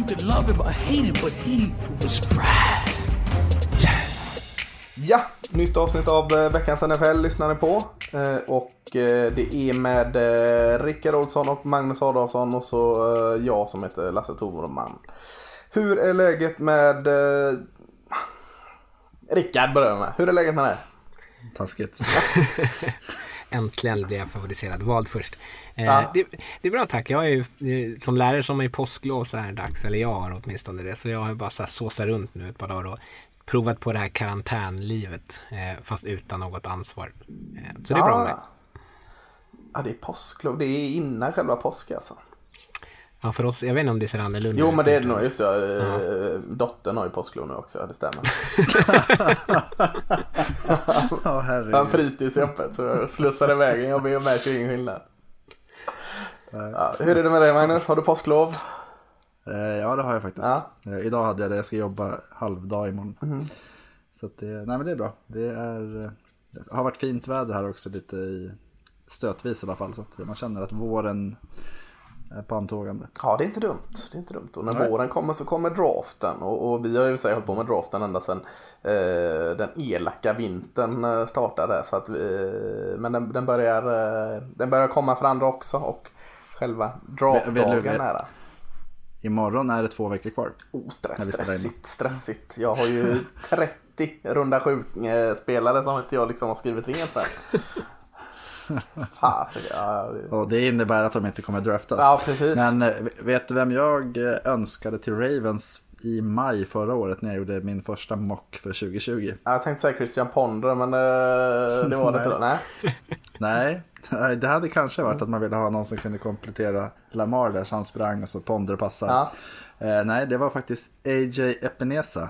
You could love him or hate him, but he was Brad. Ja, nytt avsnitt av eh, veckans NFL lyssnar ni på. Eh, Och eh, det är med Rickard Olsson och Magnus Adolfsson och så jag som heter Lasse Torman. Hur är läget med... Rickard börjar med. Hur är läget med dig? Taskigt. Äntligen blev jag favoriserad. Vald först. Eh, Ja. det, det är bra tack. Jag är ju eh, som lärare som är i påsklov så här dags. Eller jag har åtminstone det. Så jag har bara så här såsat runt nu ett par dagar och provat på det här karantänlivet. Eh, fast utan något ansvar. Så det är bra med. Ja, det är påsklov. Det är innan själva påsk alltså. Ja, för oss. Jag vet inte om det ser annorlunda Jo, ut. men det är det nog. Just det. Ja. Dottern har ju påsklov nu också. Ja, det stämmer. Ja, herregud. Han fritids är öppet så jag slussar iväg Jag jag märker ingen skillnad. Ja, hur är det med dig Magnus? Har du påsklov? Eh, Ja, det har jag faktiskt. Ja. Eh, Idag hade jag det. Jag ska jobba halvdag imorgon. Mhm. Så att det, nej men det är bra. Det är, eh, det har varit fint väder här också lite i stötvis i alla fall. Så att man känner att våren är på antågande. Ja, det är inte dumt. Det är inte dumt. Och när Nej. våren kommer så kommer draften. Och, och vi har ju sig hållit på med draften ända sedan eh, den elaka vintern startade. Så att vi, men den, den, börjar, den börjar komma för andra också. Och själva draftdagen nära. Imorgon är det två veckor kvar. Oh, stress, stressigt, stressigt. Jag har ju 30 runda sju eh, spelare som inte jag liksom har skrivit rent än. Fan, så, ja, det- Och det innebär att de inte kommer draftas. Ja, precis. Men eh, vet du vem jag eh, önskade till Ravens i maj förra året när jag gjorde min första mock för 2020? jag tänkte säga Christian Ponder men det var det inte. Nej. Nej, det hade kanske varit att man ville ha någon som kunde komplettera Lamar där så han sprang och så Ponder passade. Ja. Eh, nej, det var faktiskt AJ Epinesa.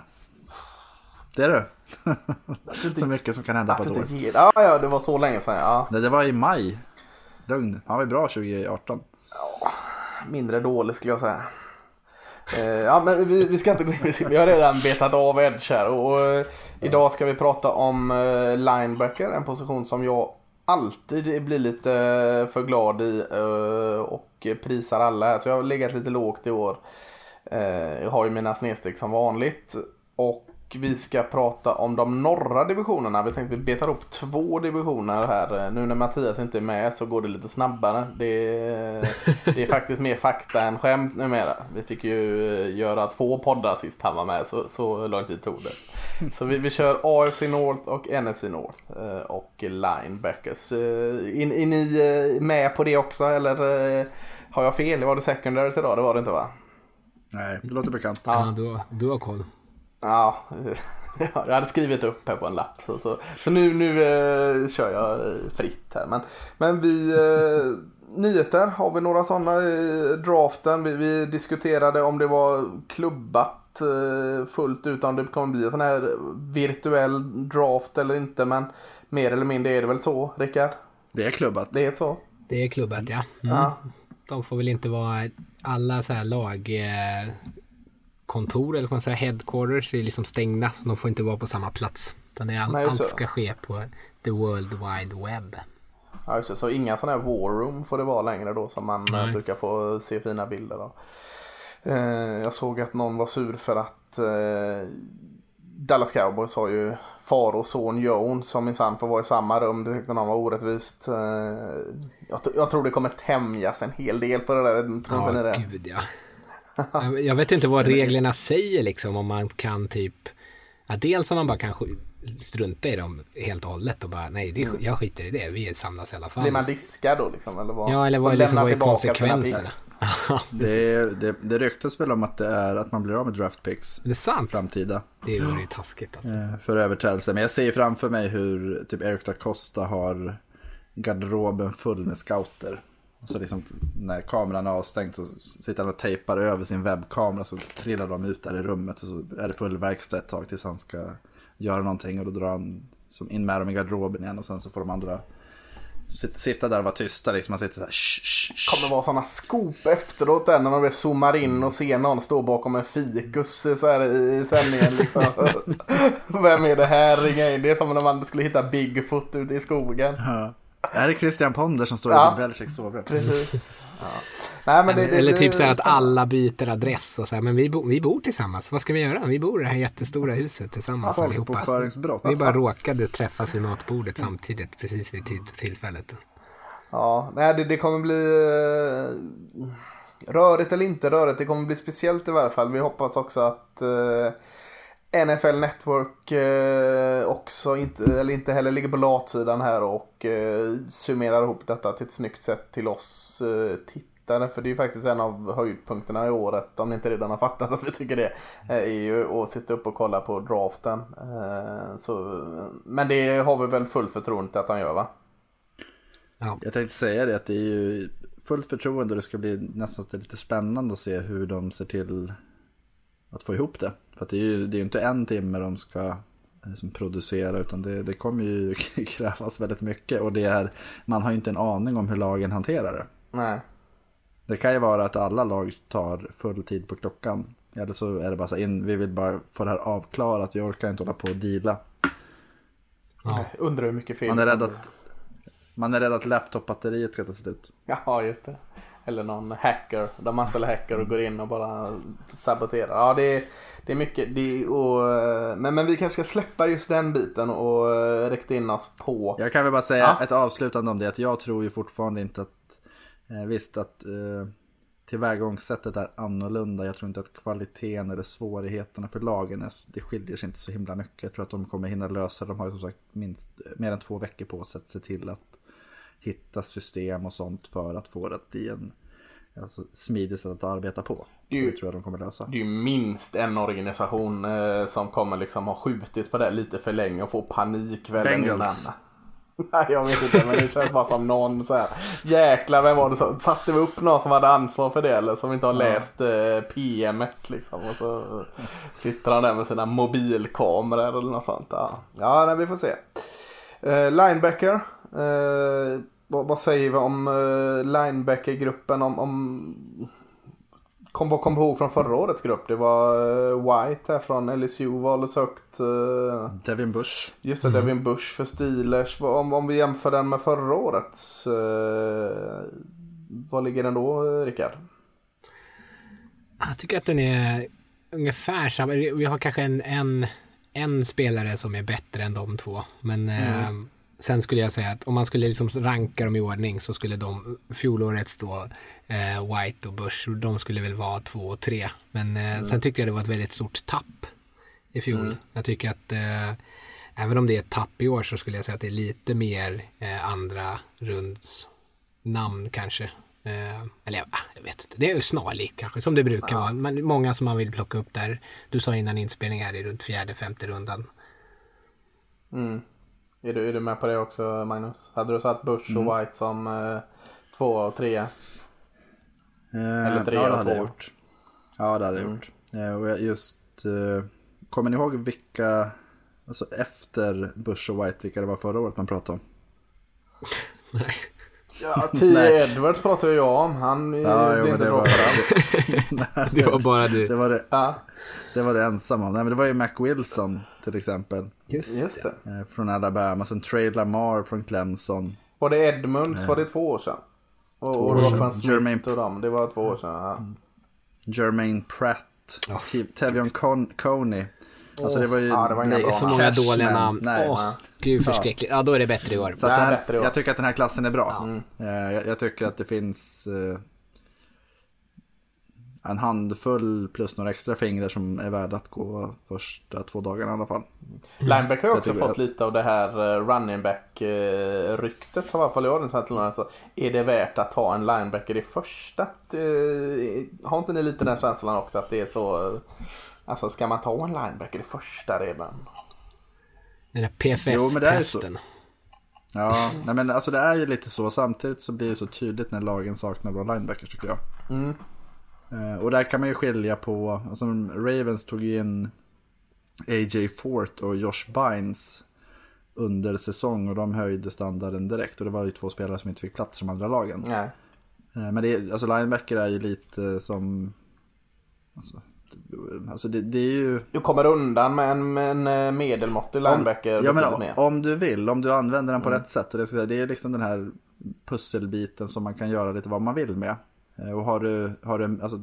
Det är du. så mycket som kan hända på ett det år. Ja, ja, det var så länge sedan. Ja. Nej, det var i maj. Lugn. Han var ju bra 2018. Mindre dålig skulle jag säga. Eh, ja, men vi, vi ska inte gå in Vi har redan betat av Edge här. Och, eh, idag ska vi prata om eh, linebacker. En position som jag alltid blir lite eh, för glad i. Eh, och prisar alla här. Så jag har legat lite lågt i år. Eh, jag har ju mina snedsteg som vanligt. Och vi ska prata om de norra divisionerna. Vi tänkte vi betar upp två divisioner här. Nu när Mattias inte är med så går det lite snabbare. Det, det är faktiskt mer fakta än skämt numera. Vi fick ju eh, göra två poddar sist han var med. Så, så lång tid tog det. Så vi, vi kör AFC North och NFC North. eh, Och linebackers. Eh, Är, är ni med på det också eller har jag fel? Var det secondary idag? Det var det inte va? Nej, det låter bekant. Ja, du, har- du har koll. Ja, jag hade skrivit upp här på en lapp. Så, så, så nu, nu eh, kör jag eh, fritt här. Men, men vi, eh, nyheter, har vi några sådana i draften? Vi, vi diskuterade om det var klubbat eh, fullt ut, om det kommer bli en sån här virtuell draft eller inte. Men mer eller mindre är det väl så, Rickard? Det är klubbat. Det är så? Det är klubbat ja. Mm. Ja. De får väl inte vara alla så här lag eh, kontor eller vad man säger headquarters är liksom stängda. Så de får inte vara på samma plats. Utan det är all, Nej, allt ska ske på the world wide web. Ja, just det. Så inga sådana här war room får det vara längre då som man eh, Nej. brukar få se fina bilder av. Eh, jag såg att någon var sur för att eh, Dallas Cowboys har ju far och son Jones som minsann får vara i samma rum. Det tyckte någon var orättvist. Jag, tr- jag tror det kommer tämjas en hel del på det där. Tror inte ni Ja, det? gud ja. Jag- vet inte vad reglerna säger liksom om man kan typ ja, Dels om man bara kan strunta i dem helt och hållet och bara nej, det, jag skiter i det, vi samlas i alla fall. Blir man diskad då liksom? Eller vad? Ja, eller vad, Får liksom, lämna vad är konsekvenserna? Det, det, det ryktas väl om att det är att man blir av med draft picks det är sant. framtida. Det vore ju taskigt alltså. eh, För överträdelse. Men jag ser ju framför mig hur typ Eric da Costa har garderoben full med scouter. Så liksom när kameran är avstängd så sitter han och tejpar över sin webbkamera så trillar de ut där i rummet och så är det full verkstad ett tag tills han ska göra någonting och då drar han som in med dem i garderoben igen och sen så får de andra sitta, där och vara tysta liksom. Man sitter så här shh, shh, shh. kommer vara sådana scoop efteråt där när man zoomar in och ser någon stå bakom en fikus så här i sändningen liksom. Vem är det här? Ringa in. Det är som när man skulle hitta Bigfoot ute i skogen. Ja. Är det Christian Ponder som står Ja. i Belichicks sovrum? Precis. Ja. Nej, men det, det, Eller typ så här att alla byter adress och så här, men vi, bo, vi bor tillsammans. Vad ska vi göra? Vi bor i det här jättestora huset tillsammans allihopa. Folkbokföringsbrott. Vi bara råkade träffas vid matbordet samtidigt precis vid tid, tillfället. Ja, nej, det, det kommer bli eh, rörigt eller inte rörigt. Det kommer bli speciellt i varje fall. Vi hoppas också att eh, NFL Network eh, också inte, eller inte heller ligger på latsidan här och eh, summerar ihop detta till ett snyggt sätt till oss eh, tittare. För det är ju faktiskt en av höjdpunkterna i året, om ni inte redan har fattat att vi tycker det, är ju att sitta upp och kolla på draften. Så, men det har vi väl full förtroende till att han gör va? Jag tänkte säga det att det är ju fullt förtroende och det ska bli nästan lite spännande att se hur de ser till att få ihop det. För att det är ju det är inte en timme de ska liksom producera utan det, det kommer ju krävas väldigt mycket och det är, man har ju inte en aning om hur lagen hanterar det. Nej. Det kan ju vara att alla lag tar full tid på klockan. Eller så är det bara så in, vi vill bara få det här avklarat, vi orkar inte hålla på och deala. Ja. Undrar hur mycket fel Man är rädd att, man är rädd att laptopbatteriet ska ta slut. Ja, just det. Eller någon hacker. De anställer hacker och går in och bara saboterar. Ja, det är, det är mycket. Det är, och, men, men vi kanske ska släppa just den biten och eh, rikta in oss på. Jag kan väl bara säga Ja. ett avslutande om det. Att jag tror ju fortfarande inte att, eh, visst att eh, tillvägagångssättet är annorlunda. Jag tror inte att kvaliteten eller svårigheterna för lagen, är, det skiljer sig inte så himla mycket. Jag tror att de kommer hinna lösa. De har ju som sagt minst mer än två veckor på sig att se till att hitta system och sånt för att få det att bli en alltså, smidigt sätt att arbeta på. Det är ju- Det tror jag de kommer lösa. Det är ju minst en organisation eh, som kommer liksom ha skjutit på det lite för länge och få panik kvällen innan. Nej jag vet inte men det känns bara som någon så här. Jäklar vem var det som satte vi upp någon som hade ansvar för det eller som inte har läst eh, PM liksom. Och så sitter han där med sina mobilkameror eller något sånt. Ja, ja nej, vi får se. Eh, linebacker. Eh, vad, vad säger vi om eh, linebackergruppen? Om, om kom, vad kom vi ihåg från förra årets grupp? Det var eh, White här från LSU valdes högt. eh, Devin Bush. Just det, Devin Bush för Steelers. Om, om vi jämför den med förra årets. Eh, vad ligger den då, Rickard? Jag tycker att den är ungefär samma. Vi har kanske en, en, en spelare som är bättre än de två. Men eh, sen skulle jag säga att om man skulle liksom ranka dem i ordning så skulle de fjolårets då eh, White och Bush, de skulle väl vara två och tre. Men eh, sen tyckte jag det var ett väldigt stort tapp i fjol. Jag tycker att eh, även om det är ett tapp i år så skulle jag säga att det är lite mer eh, andra runds namn kanske. Eh, eller jag, ah, jag vet inte, det är ju snarlikt kanske som det brukar vara. Men många som man vill plocka upp där. Du sa innan inspelning här i runt fjärde, femte rundan. Är du, är du med på det också Magnus? Hade du satt Bush och White som eh, två och tre? Eller tre ja, det och två. gjort. Ja, det hade jag gjort. Eh, Och jag just, eh, kommer ni ihåg vilka, alltså efter Bush och White, vilka det var förra året man pratade om? Nej. Ja, T. Edwards pratar ju jag om. Han eh, Ja, men inte det bra var, för allt. Det var bara det du. var det, Ja, det var det ensamma. Nej, men det var ju Mac Wilson till exempel. just det. eh, Från Alabama. Sen Trey Lamar från Clemson. Var det Edmunds? Var det två år sedan? Och, och år sedan. Rockman Smith Jermaine- och dem. Det var två år sedan. Ja. Jermaine Pratt. Ja. Te- Tevion Con- Coney. Alltså det var ju... Ja, det var Blake Så många dåliga namn. Nej. Åh, gud förskräckligt. Ja, då är det bättre i år. Så här, jag tycker att den här klassen är bra. Eh, Jag, jag tycker att det finns eh, en handfull plus några extra fingrar som är värda att gå första två dagarna i alla fall. Linebacker har Så också fått att- lite av det här eh, running back eh, ryktet. Har i alla fall jag den här till någon. Alltså, är det värt att ta en linebacker i första? Eh, Har inte ni lite den känslan också att det är så? Alltså ska man ta en linebacker i första redan? Den där ju. PFF-testen. Ja, nej men alltså det är ju lite så. Samtidigt så blir det så tydligt när lagen saknar bra linebackers tycker jag. Eh, och där kan man ju skilja på, alltså Ravens tog ju in AJ Fort och Josh Bynes under säsong och de höjde standarden direkt. Och det var ju två spelare som inte fick plats de andra lagen. Nej. Eh, Men det är, alltså linebacker är ju lite som, alltså, alltså det, det är ju... Du kommer undan med en, en eh, medelmåttig linebacker ja, men. Mm. om du vill, om du använder den på rätt sätt. Och det, ska jag säga, det är liksom den här pusselbiten som man kan göra lite vad man vill med. Eh, Och har du, har du alltså,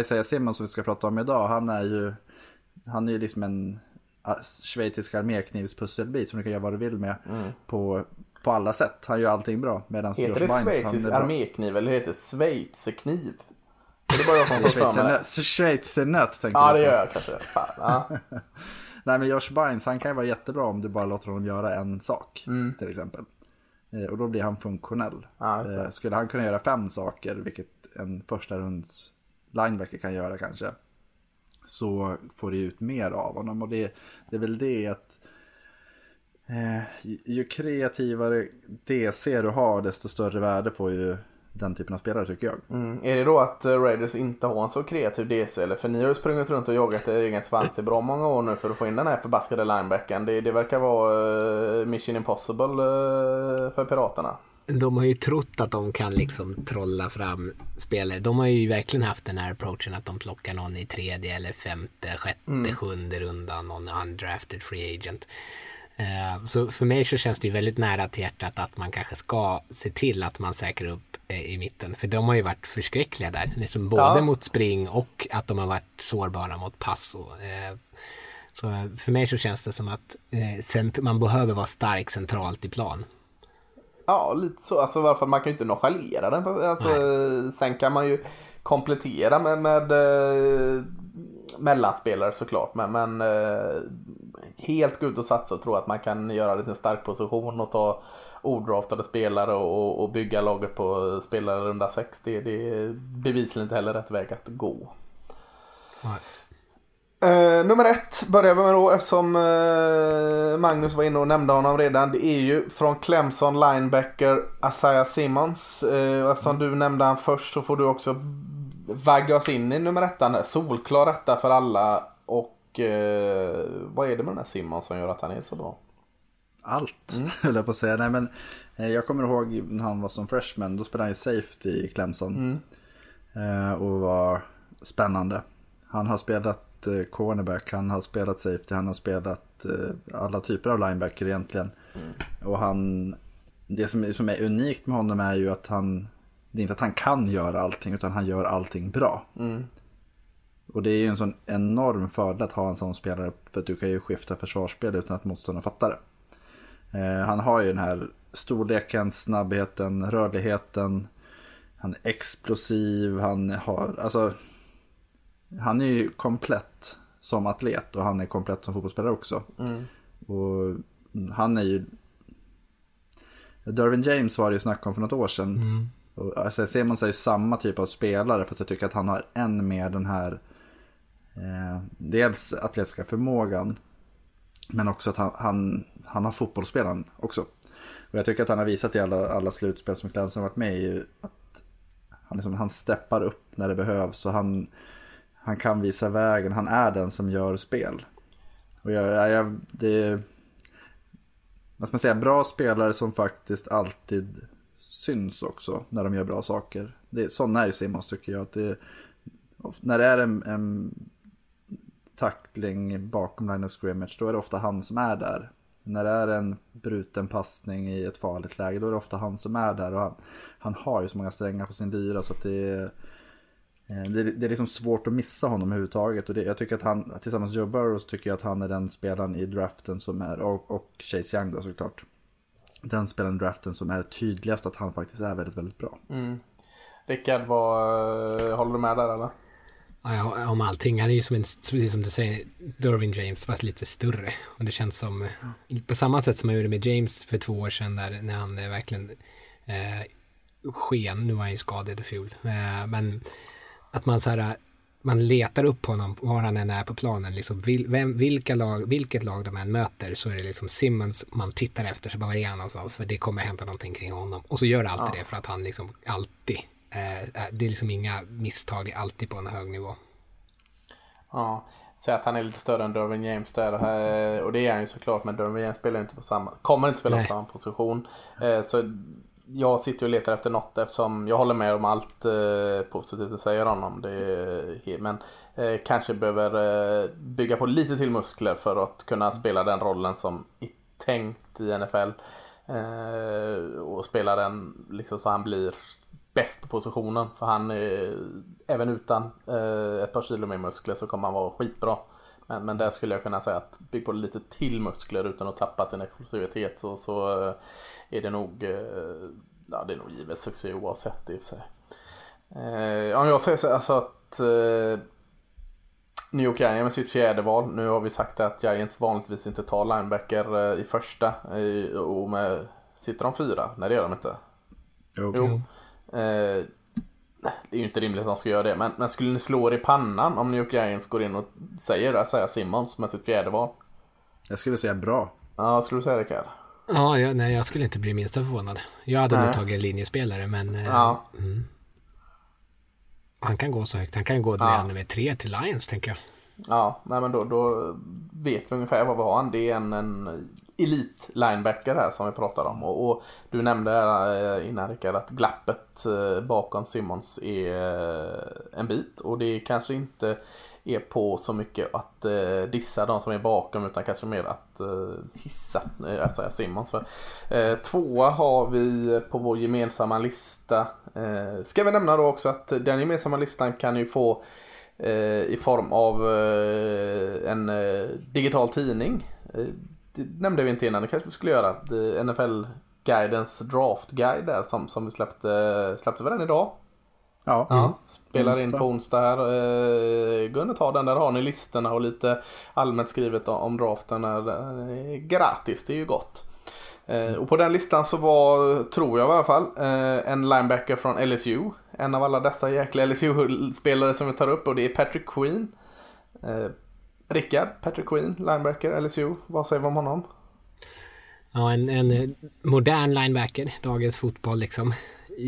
Isaiah Simmons som vi ska prata om idag, han är ju, han är ju liksom en schweizisk arméknivspusselbit som du kan göra vad du vill med på, på alla sätt. Han gör allting bra. Medan Mm. Heter det schweizisk armékniv eller heter det schweizerkniv? Det är bara jag som får. Schweizernöt, tänker Ja du det gör jag kanske. Fan, ja. Nej men Josh Bynes han kan ju vara jättebra om du bara låter honom göra en sak. Till exempel. Eh, Och då blir han funktionell. Eh, Skulle han kunna göra fem saker, vilket en första runds linebacker kan göra kanske. Så får du ut mer av honom. Och det, det är väl det att eh, ju kreativare DC du har desto större värde får ju den typen av spelare tycker jag. Mm. Är det då att eh, Raiders inte har en så kreativ DC? Eller för ni har ju sprungit runt och jagat er egen svans i bra många år nu för att få in den här förbaskade linebacken. Det, det verkar vara eh, mission impossible eh, för Piraterna. De har ju trott att de kan liksom trolla fram spelare. De har ju verkligen haft den här approachen att de plockar någon i tredje eller femte, sjätte, sjunde rundan, någon undrafted free agent. Så för mig så känns det ju väldigt nära till hjärtat att man kanske ska se till att man säkrar upp i mitten. För de har ju varit förskräckliga där. Liksom både Ja. mot spring och att de har varit sårbara mot pass. Och, eh, så för mig så känns det som att eh, man behöver vara stark centralt i plan. Ja, lite så. Alltså varför man kan ju inte nonchalera den. Alltså, sen kan man ju komplettera med, med eh, mellanspelare såklart. Men, men eh, helt gå ut och satsa och tro att man kan göra det till en stark position och ta odraftade spelare och, och bygga laget på spelare runda 6. Det, det är bevisligen inte heller rätt väg att gå. Eh, nummer ett börjar vi med då eftersom eh, Magnus var inne och nämnde honom redan. Det är ju från Clemson linebacker Isaiah Simmons. Eh, och eftersom du nämnde han först så får du också vagga oss in i nummer ettan. Solklar etta för alla. Och vad är det med den här Simmons som gör att han är så bra? Allt, Mm. höll jag på att säga. Nej, men, eh, jag kommer ihåg när han var som freshman. Då spelade han ju safety i Clemson. Mm. Eh, och var spännande. Han har spelat eh, cornerback, han har spelat safety, han har spelat alla typer av linebacker egentligen. Mm. Och han, det som, är- som är unikt med honom är ju att han, det är inte att han kan göra allting utan han gör allting bra. Mm. Och det är ju en sån enorm fördel att ha en sån spelare för att du kan ju skifta försvarsspel utan att motståndaren fattar det. Eh, han har ju den här storleken, snabbheten, rörligheten. Han är explosiv, han har, alltså. Han är ju komplett som atlet och han är komplett som fotbollsspelare också. Och han är ju... Dervin James var det ju snack om för något år sedan. Och alltså, Simons är ju samma typ av spelare fast jag tycker att han har än mer den här eh, dels atletiska förmågan men också att han, han, han har fotbollsspelaren också. Och jag tycker att han har visat i alla, alla slutspel som Clemson har varit med i att han, liksom, han steppar upp när det behövs och han, han kan visa vägen. Han är den som gör spel. Och jag, jag, jag det vad ska man säga, bra spelare som faktiskt alltid syns också när de gör bra saker. Det, sådana är ju Simons tycker jag. Att det, när det är en, en tackling bakom line of scrimmage då är det ofta han som är där. När det är en bruten passning i ett farligt läge då är det ofta han som är där. Och han, han har ju så många strängar på sin lyra så att det är, eh, det, det är liksom svårt att missa honom överhuvudtaget. Och det, jag tycker att han, tillsammans med Joe Burrow så tycker jag att han är den spelaren i draften som är, och, och Chase Young då såklart. Den spelaren i draften som är tydligast att han faktiskt är väldigt, väldigt bra. Mm. Rickard, vad, eh, håller du med där eller? Ja, om allting. Han är ju som en, precis som du säger, Dervin James, fast lite större. Och det känns som, eh, på samma sätt som man gjorde med James för två år sedan, där när han eh, verkligen eh, sken, nu var han ju skadad i fjol, eh, men att man så här, man letar upp honom var han än är på planen. Liksom, vil, vem, vilka lag, vilket lag de än möter så är det liksom Simmons man tittar efter, så bara är han någonstans? För det kommer hända någonting kring honom. Och så gör det alltid Ja. det för att han liksom alltid, eh, det är liksom inga misstag, det är alltid på en hög nivå. Ja, säg att han är lite större än Dervin James där. eh, Och det är han ju såklart. Men Dervin James spelar inte på samma, kommer inte spela Nej. på samma position. Eh, Så jag sitter och letar efter något eftersom jag håller med om allt eh, positivt du säger om honom. Det men eh, kanske behöver eh, bygga på lite till muskler för att kunna spela den rollen som är tänkt i NFL. Eh, och spela den liksom så han blir bäst på positionen. För han är, även utan eh, ett par kilo mer muskler så kommer han vara skitbra. Men, men där skulle jag kunna säga att bygg på lite till muskler utan att tappa sin explosivitet så, så eh, är det nog, eh, ja det är nog givet succé oavsett i och för sig. Eh, om jag säger så alltså att eh, New York Giants med sitt fjärde val. Nu har vi sagt att Giants vanligtvis inte tar linebacker eh, i första. eh, Och med, sitter de fyra? Nej det gör de inte. Jo. Jo. Eh, det är ju inte rimligt att de ska göra det. Men, men skulle ni slå er i pannan om New York Giants går in och säger det, säger Simmons med sitt fjärde val? Jag skulle säga bra. Ja, skulle du säga det Kalle? Ja, jag, nej, jag skulle inte bli minsta förvånad. Jag hade nog Nej. tagit en linjespelare, men eh, Ja. han kan gå så högt. Han kan gå Ja. redan med tre till Lions, tänker jag. Ja, nej men då, då vet vi ungefär vad vi har. Det är en, en elit linebacker här som vi pratar om. Och, och du nämnde eh, innan Rickard att glappet eh, bakom Simmons är eh, en bit. Och det kanske inte är på så mycket att eh, dissa de som är bakom utan kanske mer att eh, hissa eh, alltså Simmons. För, eh, tvåa har vi på vår gemensamma lista. Eh, ska vi nämna då också att den gemensamma listan kan ju få i form av en digital tidning. Det nämnde vi inte innan, det kanske vi skulle göra. Det- NFL Guidens Draft Guide där som, som vi släppte, släppte vi den idag? Ja. Ja, spelar in Onsdag. på onsdag här. Eh, Gå in och ta den, där har ni listorna och lite allmänt skrivet om draften. Är, eh, gratis, det är ju gott. Eh, och på den listan så var, tror jag i alla fall, en linebacker från LSU. En av alla dessa jäkla LSU-spelare som vi tar upp och det är Patrick Queen. Rickard, Patrick Queen, linebacker, LSU. Vad säger vi om honom? Ja, en, en eh, modern linebacker, dagens fotboll liksom.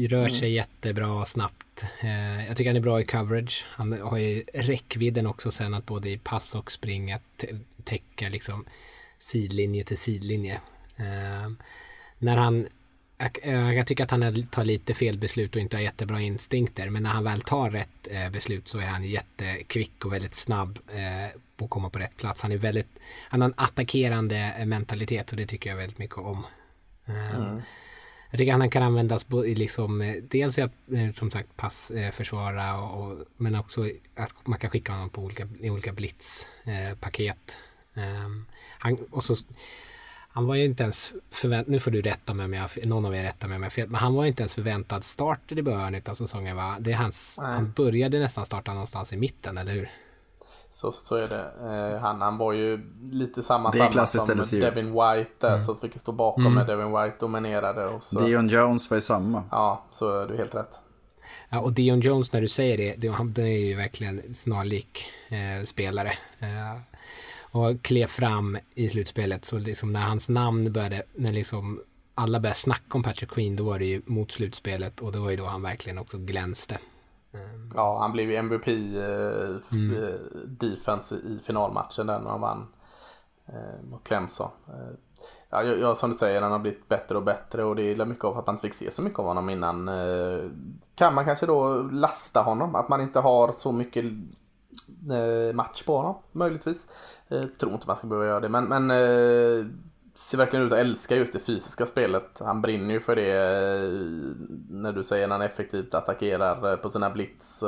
Rör sig jättebra snabbt. Eh, jag tycker han är bra i coverage. Han har ju räckvidden också sen att både i pass och springa täcka liksom sidlinje till sidlinje. Eh, när han jag, eh, jag tycker att han tar lite fel beslut och inte har jättebra instinkter. Men när han väl tar rätt eh, beslut så är han jättekvick och väldigt snabb eh, på att komma på rätt plats. Han är väldigt, han har en attackerande eh, mentalitet och det tycker jag väldigt mycket om. Eh, Jag tycker att han kan användas i liksom, eh, dels i att eh, som sagt pass eh, försvara och, och, men också att man kan skicka honom på olika, i olika blitzpaket. Eh. Ehm, han, och så, han var ju inte ens förväntad, nu får du rätta mig om jag, någon av er rätta mig om jag fel, men han var ju inte ens förväntad starter i början av säsongen va? Det är hans, Nej. han började nästan starta någonstans i mitten, eller hur? Så, så är det. Eh, han, han var ju lite samma som. Devin White där. Så fick stå bakom när Devin White dominerade. Och så, Dion Jones var ju samma. Ja, så är du helt rätt. Ja, och Dion Jones när du säger det, det han det är ju verkligen snarlik eh, spelare. Eh, och klev fram i slutspelet så liksom när hans namn började, när liksom alla började snacka om Patrick Queen, då var det ju mot slutspelet och det var ju då han verkligen också glänste. Ja, han blev ju MVP eh, f- eh, defense i finalmatchen där när han vann eh, mot Clemson. Eh, ja, jag, som du säger, han har blivit bättre och bättre och det är mycket av att man inte fick se så mycket av honom innan. Eh, kan man kanske då lasta honom? Att man inte har så mycket Eh, match på honom, möjligtvis. Jag tror inte man ska behöva göra det, men, men eh, ser verkligen ut att älska just det fysiska spelet. Han brinner ju för det när du säger när han effektivt attackerar på sina blitz.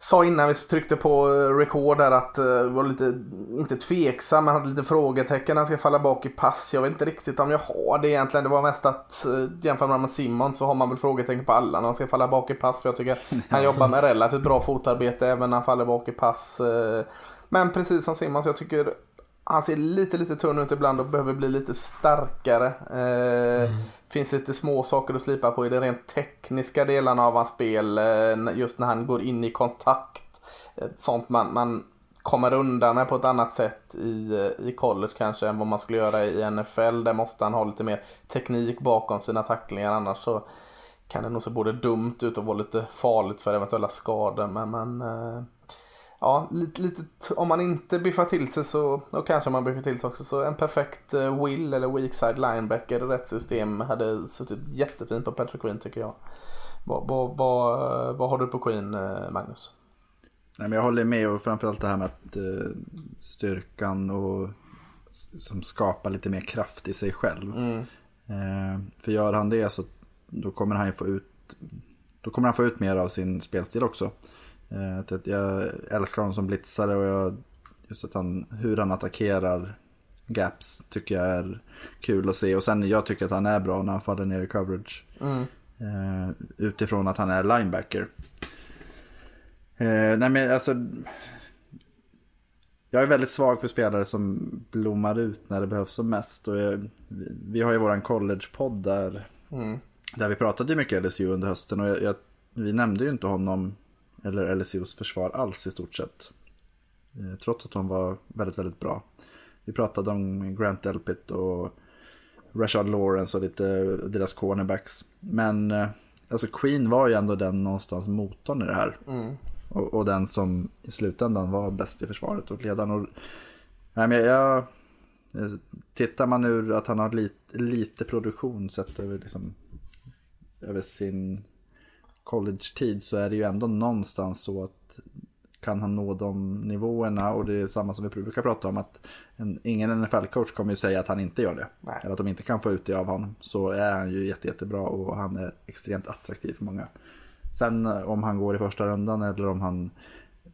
Sa innan vi tryckte på eh, record där att eh, var lite, inte tveksam, men hade lite frågetecken när han ska falla bak i pass. Jag vet inte riktigt om jag har det egentligen. Det var mest att eh, jämför man med Simon så har man väl frågetecken på alla när han ska falla bak i pass. För jag tycker han jobbar med relativt bra fotarbete även när han faller bak i pass. eh. Men precis som Simon så jag tycker han ser lite, lite tunn ut ibland och behöver bli lite starkare. Eh, Finns lite små saker att slipa på i de rent tekniska delarna av hans spel. Eh, just när han går in i kontakt. sånt man, man kommer undan med på ett annat sätt i, i college kanske än vad man skulle göra i NFL. Där måste han ha lite mer teknik bakom sina tacklingar annars så kan det nog se både dumt ut och vara lite farligt för eventuella skador. Men, men eh, ja, lite, lite, om man inte biffar till sig så, och kanske man biffar till sig också, så en perfekt eh, will eller weak side linebacker i rätt system hade suttit jättefint på Patrick Queen tycker jag. Vad, vad, vad, vad har du på Queen, eh, Magnus? Nej, men jag håller med och framförallt det här med att styrkan och som skapar lite mer kraft i sig själv. Mm. För gör han det så då kommer han ju få ut då kommer han få ut mer av sin spelstil också. Uh, jag älskar honom som blitzare och jag, just att han, hur han attackerar gaps tycker jag är kul att se. Och sen jag tycker att han är bra när han faller ner i coverage. Mm. utifrån att han är linebacker. Eh, nej men alltså. Jag är väldigt svag för spelare som blommar ut när det behövs som mest. Och jag, vi har ju våran collegepodd där. Mm. Där vi pratade mycket LSU under hösten. Och jag, jag, vi nämnde ju inte honom eller LSUs försvar alls i stort sett. Eh, trots att de var väldigt, väldigt bra. Vi pratade om Grant Delpit och Rashad Lawrence och lite deras cornerbacks. Men eh, alltså Queen var ju ändå den någonstans motorn i det här. Mm. Och, och, den som i slutändan var bäst i försvaret och ledaren. Och, nej, men jag, tittar man ur att han har lite, lite produktion sett över, liksom, över sin college-tid så är det ju ändå någonstans så att kan han nå de nivåerna och det är samma som vi brukar prata om att en, ingen NFL-coach kommer ju säga att han inte gör det. Nej. Eller att de inte kan få ut det av honom. Så är han ju jätte, jättebra och han är extremt attraktiv för många. Sen eh, om han går i första rundan eller om han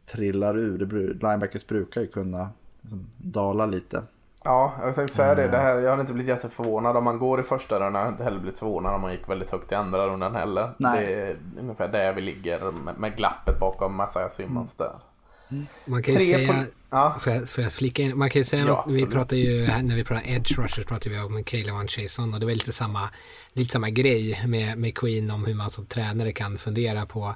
trillar ur. Det, linebackers brukar ju kunna liksom, dala lite. Ja, jag tänkte säga det. det här, jag hade inte blivit jätteförvånad om man går i första rundan. Jag hade inte heller blivit förvånad om man gick väldigt högt i andra rundan heller. Nej. Det är ungefär där vi ligger med, med glappet bakom Messiah Simmons mm. där. Man kan ju Tre säga, på, ja. får, jag, får jag flika in? Man kan ju säga, ja, vi pratar ju, när vi pratar edge rushers pratar vi om Caleb Van Chason och det var lite samma, lite samma grej med, med Queen om hur man som tränare kan fundera på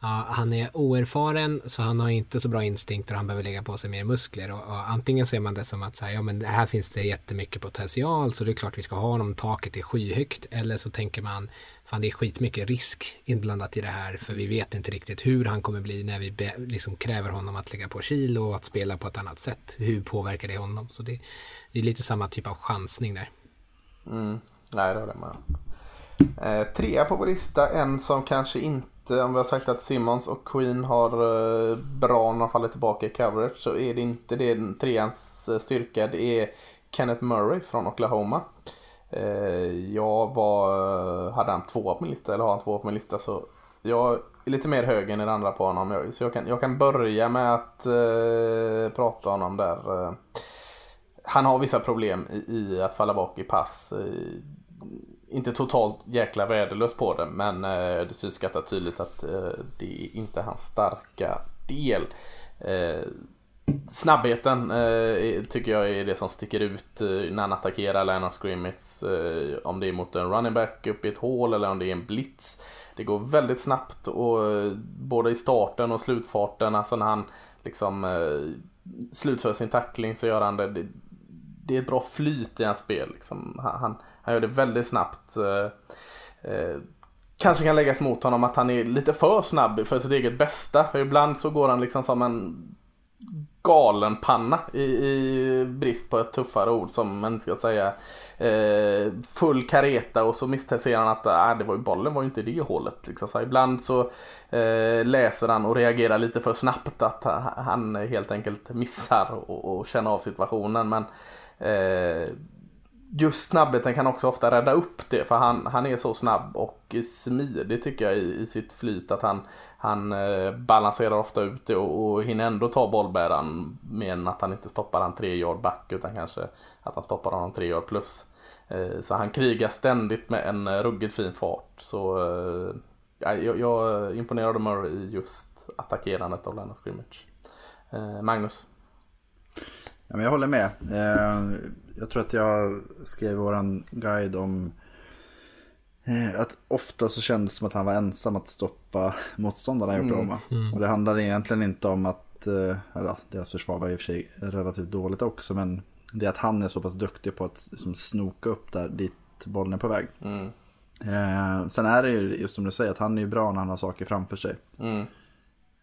Ja, han är oerfaren så han har inte så bra instinkter och han behöver lägga på sig mer muskler. Och, och antingen ser man det som att så här, ja, men här finns det jättemycket potential så det är klart vi ska ha honom, taket är skyhögt. Eller så tänker man fan det är skitmycket risk inblandat i det här för vi vet inte riktigt hur han kommer bli när vi be, liksom kräver honom att lägga på kilo och att spela på ett annat sätt. Hur påverkar det honom? Så det, det är lite samma typ av chansning där. Mm. Nej, det håller jag med eh, Trea på vår lista, en som kanske inte, Eh, om vi har sagt att Simmons och Queen har eh, bra när de faller tillbaka i coverage så är det inte det treans eh, styrka. Det är Kenneth Murray från Oklahoma. Jag var, hade han tvåa på min lista, eller har han tvåa på min lista så jag är lite mer hög än er andra på honom. Så jag kan, jag kan börja med att eh, prata om honom där. Han har vissa problem i, i, att falla bak i pass inte totalt jäkla värdelös på det men eh, det syns ganska tydligt att eh, det är inte hans starka del. Eh, snabbheten eh, tycker jag är det som sticker ut eh, när han attackerar Lionel Scrimmits. Eh, om det är mot en running back upp i ett hål eller om det är en blitz. Det går väldigt snabbt och eh, både i starten och slutfarten, alltså när han liksom eh, slutför sin tackling så gör han det. Det, det är ett bra flyt i hans spel. Liksom. Han, han, gör det väldigt snabbt. Eh, eh, kanske kan läggas mot honom att han är lite för snabb för sitt eget bästa. För ibland så går han liksom som en galen panna i, i brist på ett tuffare ord som man ska säga. Eh, full kareta och så misstänker han att äh, det var ju, bollen var ju inte i det hålet. Liksom. Så ibland så eh, läser han och reagerar lite för snabbt att han helt enkelt missar och, och känner av situationen. Men eh, just snabbheten kan också ofta rädda upp det för han, han är så snabb och smidig tycker jag i, i sitt flyt att han han eh, balanserar ofta ut det och, och hinner ändå ta bollbäraren men att han inte stoppar han tre yard back utan kanske att han stoppar honom tre yard plus. Eh, så han krigar ständigt med en eh, ruggigt fin fart. Så eh, jag, jag imponerade Murray i just attackerandet av Lena Scrimmage. Eh, Magnus? Ja, men jag håller med. Jag tror att jag skrev våran guide om eh, att ofta så kändes det som att han var ensam att stoppa motståndarna i Oklahoma. Och det handlade egentligen inte om att, eh, eller, deras försvar var i och för sig relativt dåligt också, men det är att han är så pass duktig på att liksom, snoka upp där dit bollen är på väg. Eh, sen är det ju just som du säger att han är ju bra när han har saker framför sig.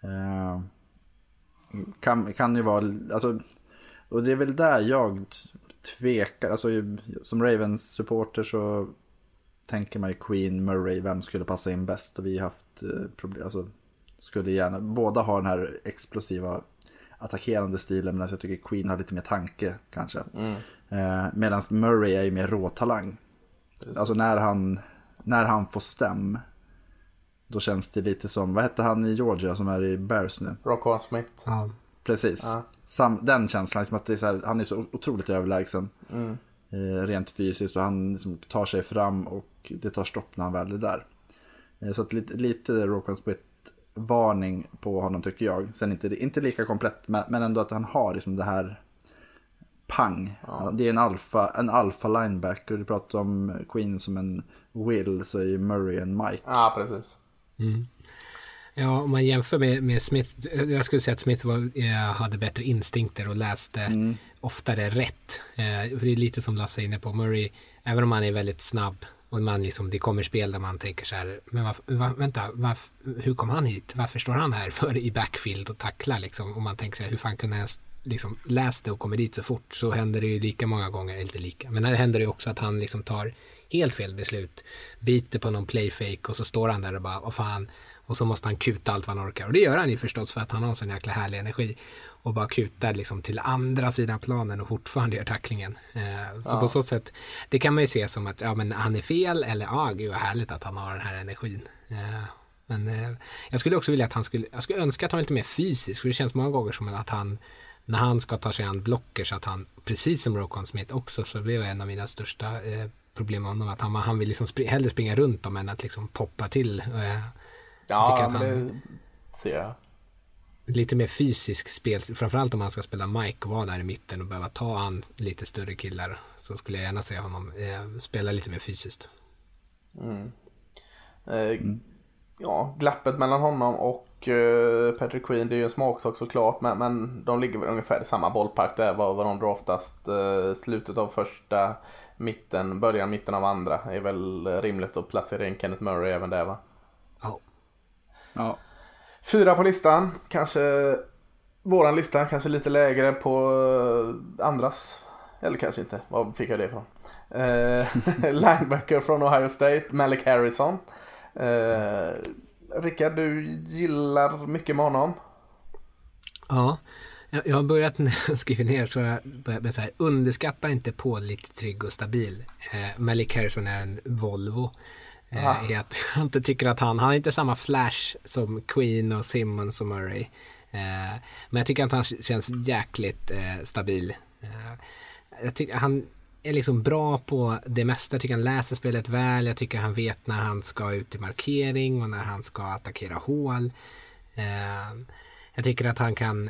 Eh, kan, kan ju vara, alltså, och det är väl där jag tvekar, alltså som Ravens supporter så tänker man ju Queen, Murray, vem skulle passa in bäst? Och vi har haft eh, problem, alltså skulle gärna, båda har den här explosiva attackerande stilen medan jag tycker Queen har lite mer tanke kanske. Eh, medan Murray är ju mer råtalang. Alltså när han, när han får stäm då känns det lite som, vad hette han i Georgia som är i Bears nu? Rockwell Smith. Ja. Precis. Sam, den känslan, liksom att det är så här, han är så otroligt överlägsen. Eh, rent fysiskt och han liksom tar sig fram och det tar stopp när han väl är där. Eh, så att lite, lite Rokan Split-varning på honom tycker jag. Sen inte, inte lika komplett, men, ändå att han har liksom det här pang. Det är en alfa, en alfa linebacker. Du pratar om Queen som en Will så är ju Murray en Mike. Ja, precis. Ja, om man jämför med, med Smith. Jag skulle säga att Smith var, eh, hade bättre instinkter och läste oftare rätt. Eh, för det är lite som Lasse är inne på. Murray, även om han är väldigt snabb och man liksom, det kommer spel där man tänker så här, men varf, va, vänta, varf, hur kom han hit? Varför står han här för i backfield och tacklar liksom? Och man tänker så här, hur fan kunde jag liksom läst det och kommer dit så fort? Så händer det ju lika många gånger, eller inte lika, men här händer det ju också att han liksom tar helt fel beslut, biter på någon playfake och så står han där och bara, vad fan, och så måste han kuta allt vad han orkar. Och det gör han ju förstås för att han har en sån jäkla härlig energi. Och bara kutar liksom till andra sidan planen och fortfarande gör tacklingen. Eh, så på så sätt, det kan man ju se som att ja, men han är fel eller ja, gud vad härligt att han har den här energin. Eh, men eh, jag skulle också vilja att han skulle, jag skulle önska att han var lite mer fysisk. För det känns många gånger som att han, när han ska ta sig an blocker så att han, precis som Rokon Smith också, så blev en av mina största eh, problem med honom att han, han vill liksom spri- hellre springa runt dem än att liksom poppa till. Eh, Ja, men han- det ser jag. lite mer fysisk spel, framförallt om han ska spela Mike och vara där i mitten och behöva ta an lite större killar så skulle jag gärna se honom eh, spela lite mer fysiskt. Eh, Ja, glappet mellan honom och eh, Patrick Queen det är ju en smaksak såklart men, men de ligger väl ungefär i samma bollpark där vad, vad de drar oftast. Eh, slutet av första, mitten, början, mitten av andra är väl rimligt att placera in Kenneth Murray även där va? Ja. Fyra på listan, kanske våran lista, kanske lite lägre på eh, andras. Eller kanske inte, var fick jag det ifrån? Eh, linebacker från Ohio State, Malik Harrison. Eh, Rickard, du gillar mycket med honom. Ja, jag, har börjat när jag skriver ner så jag börjat med så här, underskatta inte på lite trygg och stabil. Eh, Malik Harrison är en Volvo. Ja. Eh, är att jag inte tycker att han, han har inte samma flash som Queen och Simmons och Murray. Eh, men jag tycker att han känns jäkligt eh, stabil. Eh, jag tycker han är liksom bra på det mesta. Jag tycker han läser spelet väl. Jag tycker han vet när han ska ut i markering och när han ska attackera hål. Eh, jag tycker att han kan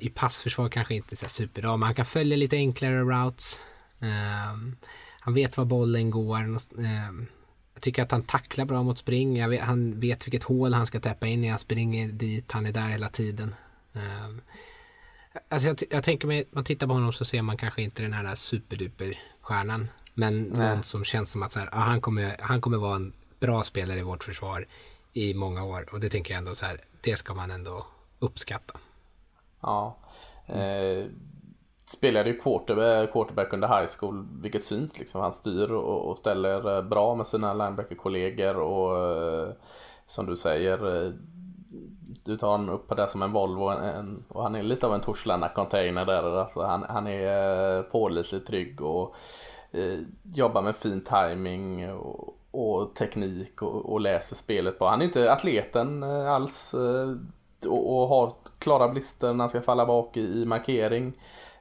i passförsvar kanske inte så superbra, men han kan följa lite enklare routes. Eh, han vet var bollen går. Eh, jag tycker att han tacklar bra mot spring. Vet, han vet vilket hål han ska täppa in i. Han springer dit. Han är där hela tiden. Um, alltså jag, jag tänker mig, man tittar på honom så ser man kanske inte den här superduper stjärnan. Men någon som känns som att så här, ah, han, kommer, han kommer vara en bra spelare i vårt försvar i många år. Och det tänker jag ändå så här, det ska man ändå uppskatta. Ja. Eh, spelade ju quarterback, quarterback under high school, vilket syns liksom. Han styr och, och ställer eh, bra med sina linebacker-kollegor och eh, som du säger, eh, du tar honom upp på det som en Volvo en, och han är lite av en Torslanda-container där. Alltså han, han är pålitligt trygg och eh, jobbar med fin timing och, och teknik och, och läser spelet bra. Han är inte atleten alls och, och har klara blister när han ska falla bak i, i markering.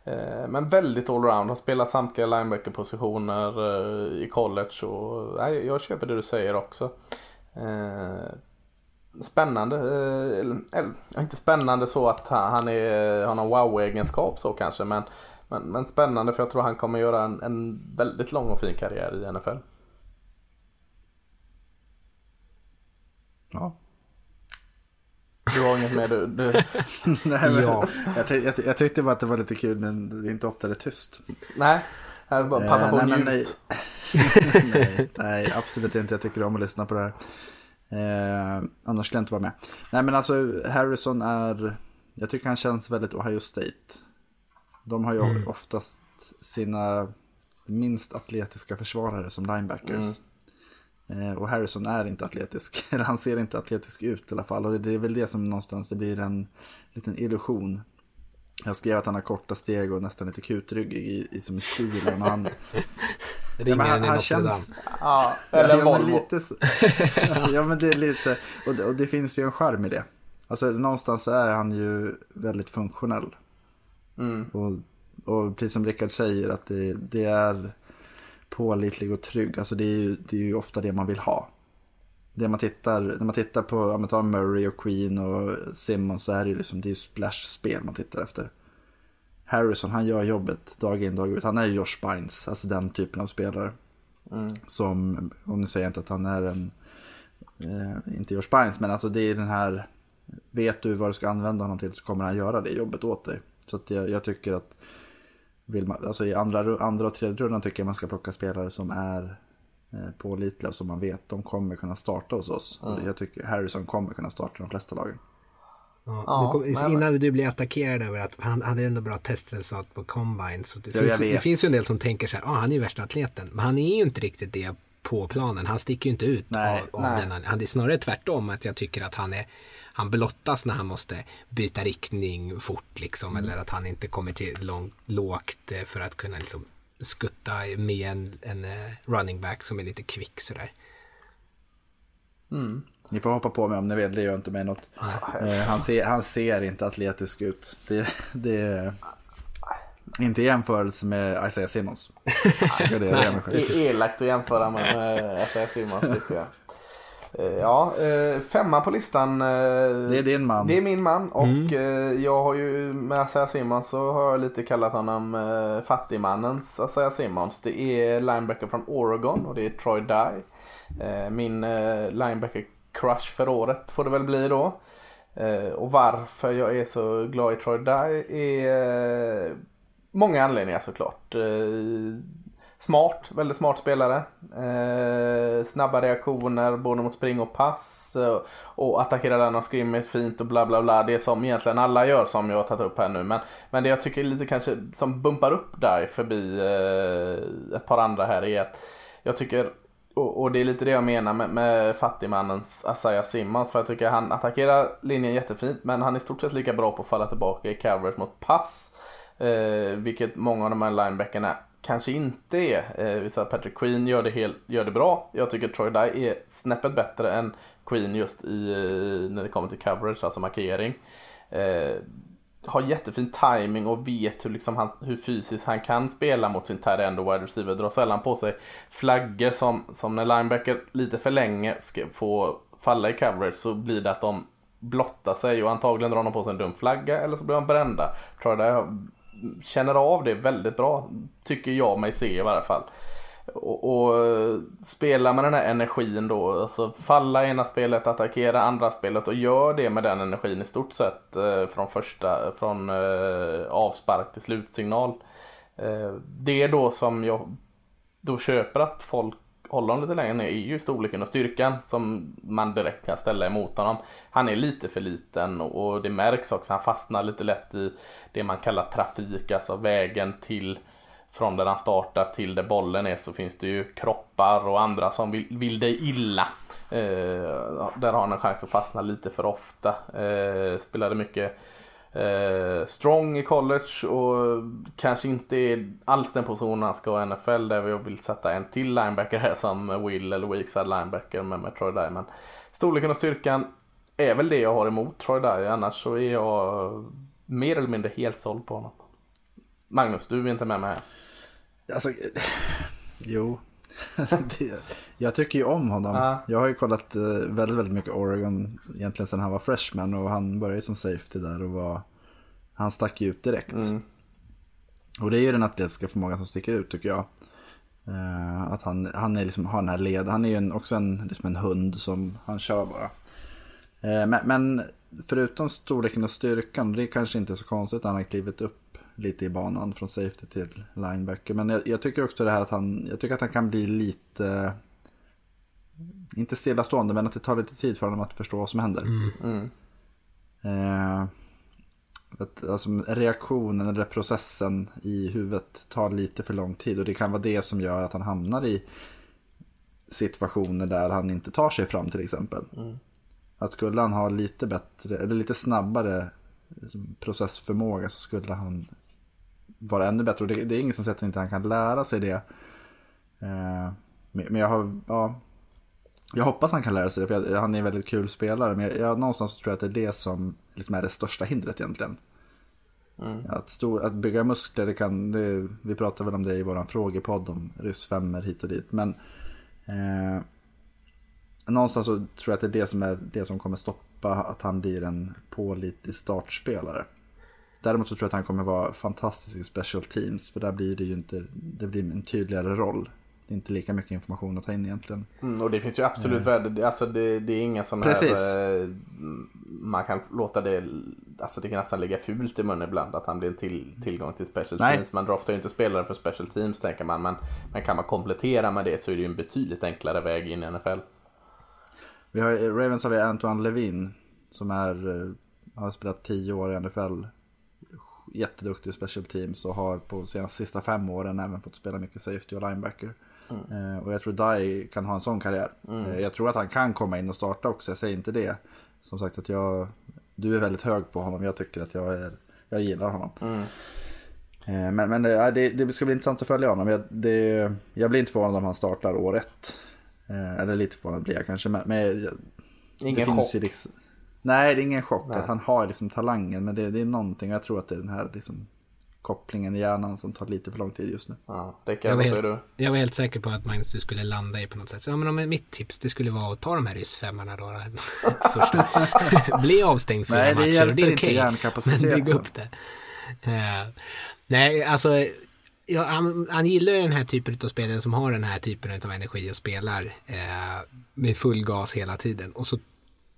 Eh, men väldigt allround, har spelat samtliga linebacker-positioner eh, i college och nej, jag köper det du säger också. Eh, spännande, eller, eller inte spännande så att han, han är, har någon wow-egenskap så kanske men, men, men spännande för jag tror han kommer göra en, en väldigt lång och fin karriär i NFL. Ja. Du har inget mer du? du... Nej, men, Ja. jag, tyck- jag, jag tyckte bara att det var lite kul men det är inte ofta det är tyst. Nej, jag bara passa Eh, på att nej, men njut. nej, nej, nej, absolut inte. Jag tycker om att lyssna på det här. Eh, annars skulle jag inte vara med. Nej men alltså Harrison är, jag tycker han känns väldigt Ohio State. De har ju oftast sina minst atletiska försvarare som linebackers. Eh, och Harrison är inte atletisk, eller han ser inte atletisk ut i alla fall. Och det, är väl det som någonstans det blir en liten illusion. Jag skrev att han har korta steg och nästan lite kutryggig i, i, som i stilen. Och han, Ringer men den i Notre Dame. Ja, eller ja, Volvo. Men lite, så- ja men det är lite, och det, och det finns ju en charm i det. Alltså någonstans så är han ju väldigt funktionell. Och, och precis som Rickard säger att det, det är pålitlig och trygg. Alltså det är, ju, det är ju ofta det man vill ha. Det man tittar, när man tittar på, om man tar Murray och Queen och Simmons så är det ju liksom, det är splash-spel man tittar efter. Harrison, han gör jobbet dag in dag ut. Han är ju Josh Bynes, alltså den typen av spelare. Som, och nu säger jag inte att han är en, eh, inte Josh Bynes, men alltså det är den här, vet du vad du ska använda honom till så kommer han göra det jobbet åt dig. Så att jag, jag tycker att, vill man, alltså i andra, andra och tredje rundan tycker jag man ska plocka spelare som är eh, pålitliga som man vet de kommer kunna starta hos oss. Och jag tycker Harrison kommer kunna starta de flesta lagen. Ja, Ja, kom, innan du blir attackerad över att han hade ändå bra testresultat på combine. Så det, finns, det finns ju en del som tänker så här, ah, han är ju värsta atleten. Men han är ju inte riktigt det på planen. Han sticker ju inte ut Nej, av, av nej. den. Han är snarare tvärtom att jag tycker att han är han blottas när han måste byta riktning fort liksom. Mm. Eller att han inte kommer till långt, lågt eh, för att kunna liksom skutta med en, en eh, running back som är lite kvick sådär. Ni får hoppa på mig om ni vill, det gör inte mig något. Eh, han, ser, han ser inte atletisk ut. Det, det är inte i jämförelse med Isaiah Simmons. Det är skit. Det är elakt att jämföra med, med Isaiah Simmons tycker jag. Eh, Ja, eh, femma på listan. eh, Det är din man. Det är min man och eh, jag har ju med Isaiah Simmons så har jag lite kallat honom fattigmannens Isaiah Simmons. Det är linebacker från Oregon och det är Troy Dye. Min linebacker crush för året får det väl bli då. Och varför jag är så glad i Troy Dye är många anledningar såklart. Smart, väldigt smart spelare. Eh, snabba reaktioner både mot spring och pass. Eh, och attackerar den och fint och bla bla bla. Det som egentligen alla gör som jag har tagit upp här nu. Men, men det jag tycker är lite kanske som bumpar upp där förbi eh, ett par andra här är att jag tycker och, och det är lite det jag menar med, med fattigmannens Asaya Simmons. För jag tycker han attackerar linjen jättefint men han är i stort sett lika bra på att falla tillbaka i coverage mot pass. Eh, vilket många av de här linebackerna kanske inte är. Eh, vi sa Patrick Queen gör det, helt, gör det bra. Jag tycker Troy Dye är snäppet bättre än Queen just i, när det kommer till coverage, alltså markering. Eh, har jättefin timing och vet hur, liksom han, hur fysiskt han kan spela mot sin tight end och wide receiver. Drar sällan på sig flaggor som, som när linebacker lite för länge ska få falla i coverage så blir det att de blottar sig och antagligen drar de på sig en dum flagga eller så blir de brända. Tror det känner av det väldigt bra, tycker jag mig se i varje fall. Och, och eh, spela med den här energin då, alltså falla ena spelet, attackera andra spelet och gör det med den energin i stort sett eh, från första, från eh, avspark till slutsignal. Eh, det då som jag då köper att folk håller honom lite längre ner är ju storleken och styrkan som man direkt kan ställa emot honom. Han är lite för liten och det märks också. Han fastnar lite lätt i det man kallar trafik, alltså vägen till från där han startar till där bollen är så finns det ju kroppar och andra som vill, vill dig illa. Eh, där har han en chans att fastna lite för ofta. Eh, spelade mycket eh, strong i college och kanske inte alls den positionen han ska ha i NFL där jag vill sätta en till linebacker här som Will eller weakside linebacker med, med Troy Dye. Men storleken och styrkan är väl det jag har emot Troy Dye annars så är jag mer eller mindre helt såld på honom. Magnus, du är inte med mig här. Alltså, eh, jo. det, jag tycker ju om honom. Ja. Jag har ju kollat eh, väldigt, väldigt mycket Oregon egentligen sedan han var freshman och han började som safety där och var, han stack ju ut direkt. Mm. Och det är ju den atletiska förmågan som sticker ut tycker jag. Eh, att han, han är liksom, har den här led, han är ju en, också en, liksom en hund som han kör bara. Eh, men, men förutom storleken och styrkan, det är kanske inte så konstigt att han har klivit upp lite i banan från safety till linebacker. Men jag, jag tycker också det här att han, jag tycker att han kan bli lite, inte stillastående, men att det tar lite tid för honom att förstå vad som händer. Eh, att, alltså, reaktionen eller processen i huvudet tar lite för lång tid och det kan vara det som gör att han hamnar i situationer där han inte tar sig fram till exempel. Att skulle han ha lite bättre eller lite snabbare liksom, processförmåga så skulle han vara ännu bättre. Och det, det är ingen som säger att inte han kan lära sig det. Eh, men jag har, ja, jag hoppas han kan lära sig det, för jag, han är en väldigt kul spelare. Men jag, jag, någonstans tror jag att det är det som liksom är det största hindret egentligen. Att, stor, att bygga muskler, det kan, det, vi pratar väl om det i våran frågepodd om ryssfemmer hit och dit. Men eh, någonstans så tror jag att det är det som är det som kommer stoppa att han blir en pålitlig startspelare. Däremot så tror jag att han kommer vara fantastisk i special teams. För där blir det ju inte, det blir en tydligare roll. Det är inte lika mycket information att ta in egentligen. Mm, och det finns ju absolut värde. Alltså det, det är inga sådana här... eh, Man kan låta det... Alltså det kan nästan ligga fult i munnen ibland att han blir en till, tillgång till special Nej. teams. Man draftar ju inte spelare för special teams tänker man. Men, men kan man komplettera med det så är det ju en betydligt enklare väg in i NFL. Vi har, i Ravens har vi Antoine Levin som är, eh, har spelat 10 år i NFL. Jätteduktig special teams och har på de sista fem åren även fått spela mycket safety och linebacker. Eh, och jag tror Dye kan ha en sån karriär. Eh, jag tror att han kan komma in och starta också, jag säger inte det. Som sagt att jag, du är väldigt hög på honom, jag tycker att jag, är, jag gillar honom. Eh, Men, men det, det, det ska bli intressant att följa honom. Jag, det, jag blir inte förvånad om han startar år ett. Eller lite förvånad blir jag kanske. Men, men Ingen chock. liksom, nej, det är ingen chock Nej. att han har liksom talangen. Men det, det är någonting, jag tror att det är den här liksom, kopplingen i hjärnan som tar lite för lång tid just nu. Ja, Jag Rickard, var, vad säger du? helt, jag var helt säker på att Magnus du skulle landa i på något sätt. Så, ja, men om mitt tips det skulle vara att ta de här ryssfemmarna då. Första. Bli avstängd fyra Nej, det matcher hjälper och det är inte okej. Men bygg upp det. Eh, nej, alltså. Ja, han, han gillar ju den här typen av spelare som har den här typen av energi och spelar eh, med full gas hela tiden. Och så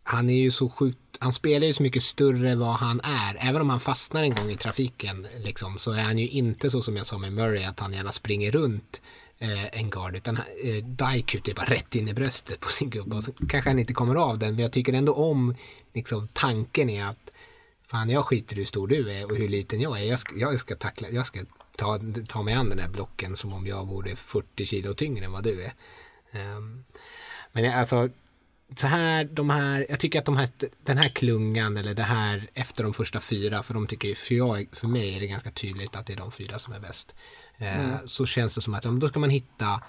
han är ju så sjukt, han spelar ju så mycket större vad han är. Även om han fastnar en gång i trafiken liksom, så är han ju inte så som jag sa med Murray att han gärna springer runt eh, en guard. Utan eh, Dykut är bara rätt in i bröstet på sin gubbe och så kanske han inte kommer av den. Men jag tycker ändå om liksom, tanken är att fan jag skiter i hur stor du är och hur liten jag är. Jag ska, jag ska tackla, jag ska ta, ta mig an den här blocken som om jag vore 40 kilo tyngre än vad du är. Um, men jag- alltså så här, de här, jag tycker att de här, den här klungan eller det här efter de första fyra, för de tycker ju, för, jag, för mig är det ganska tydligt att det är de fyra som är bäst. Eh, Så känns det som att då ska man hitta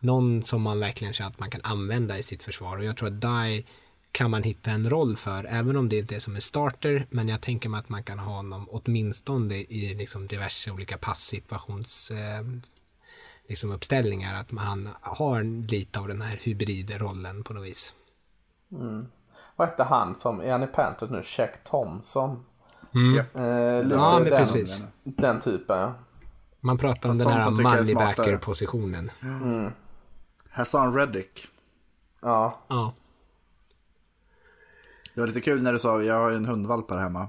någon som man verkligen känner att man kan använda i sitt försvar. Och jag tror att Die kan man hitta en roll för, även om det inte är som en starter. Men jag tänker mig att man kan ha honom åtminstone i liksom diverse olika passsituations eh, liksom uppställningar. Att man har lite av den här hybridrollen på något vis. Vad hette han som, är han i Panthers nu? Check Thompson? Mm. Eh, lite Ja, men den, precis. den typen ja. Man pratar om Fast den de här som tycker jag är moneybacker-positionen. Hassan Reddick. Ja, Ja. Det var lite kul när du sa, jag har ju en hundvalp här hemma.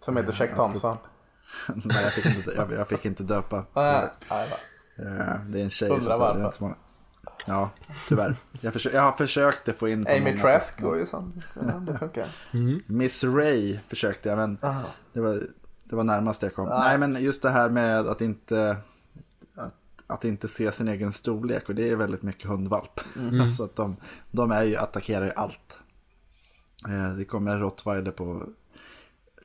som heter Check Thompson. Nej, jag fick inte, jag, jag fick inte döpa. Nej. Eh, Det är en tjej. Undrar så Ja, tyvärr. Jag, försö- jag har försökt att få in på Amy Trask går ju sånt. Det funkar. Miss Ray försökte jag men det var, det var närmast jag kom. Nej men just det här med att inte att, att inte se sin egen storlek och det är väldigt mycket hundvalp. alltså att de, de är ju, attackerar ju allt. Eh, det kommer en rottweiler på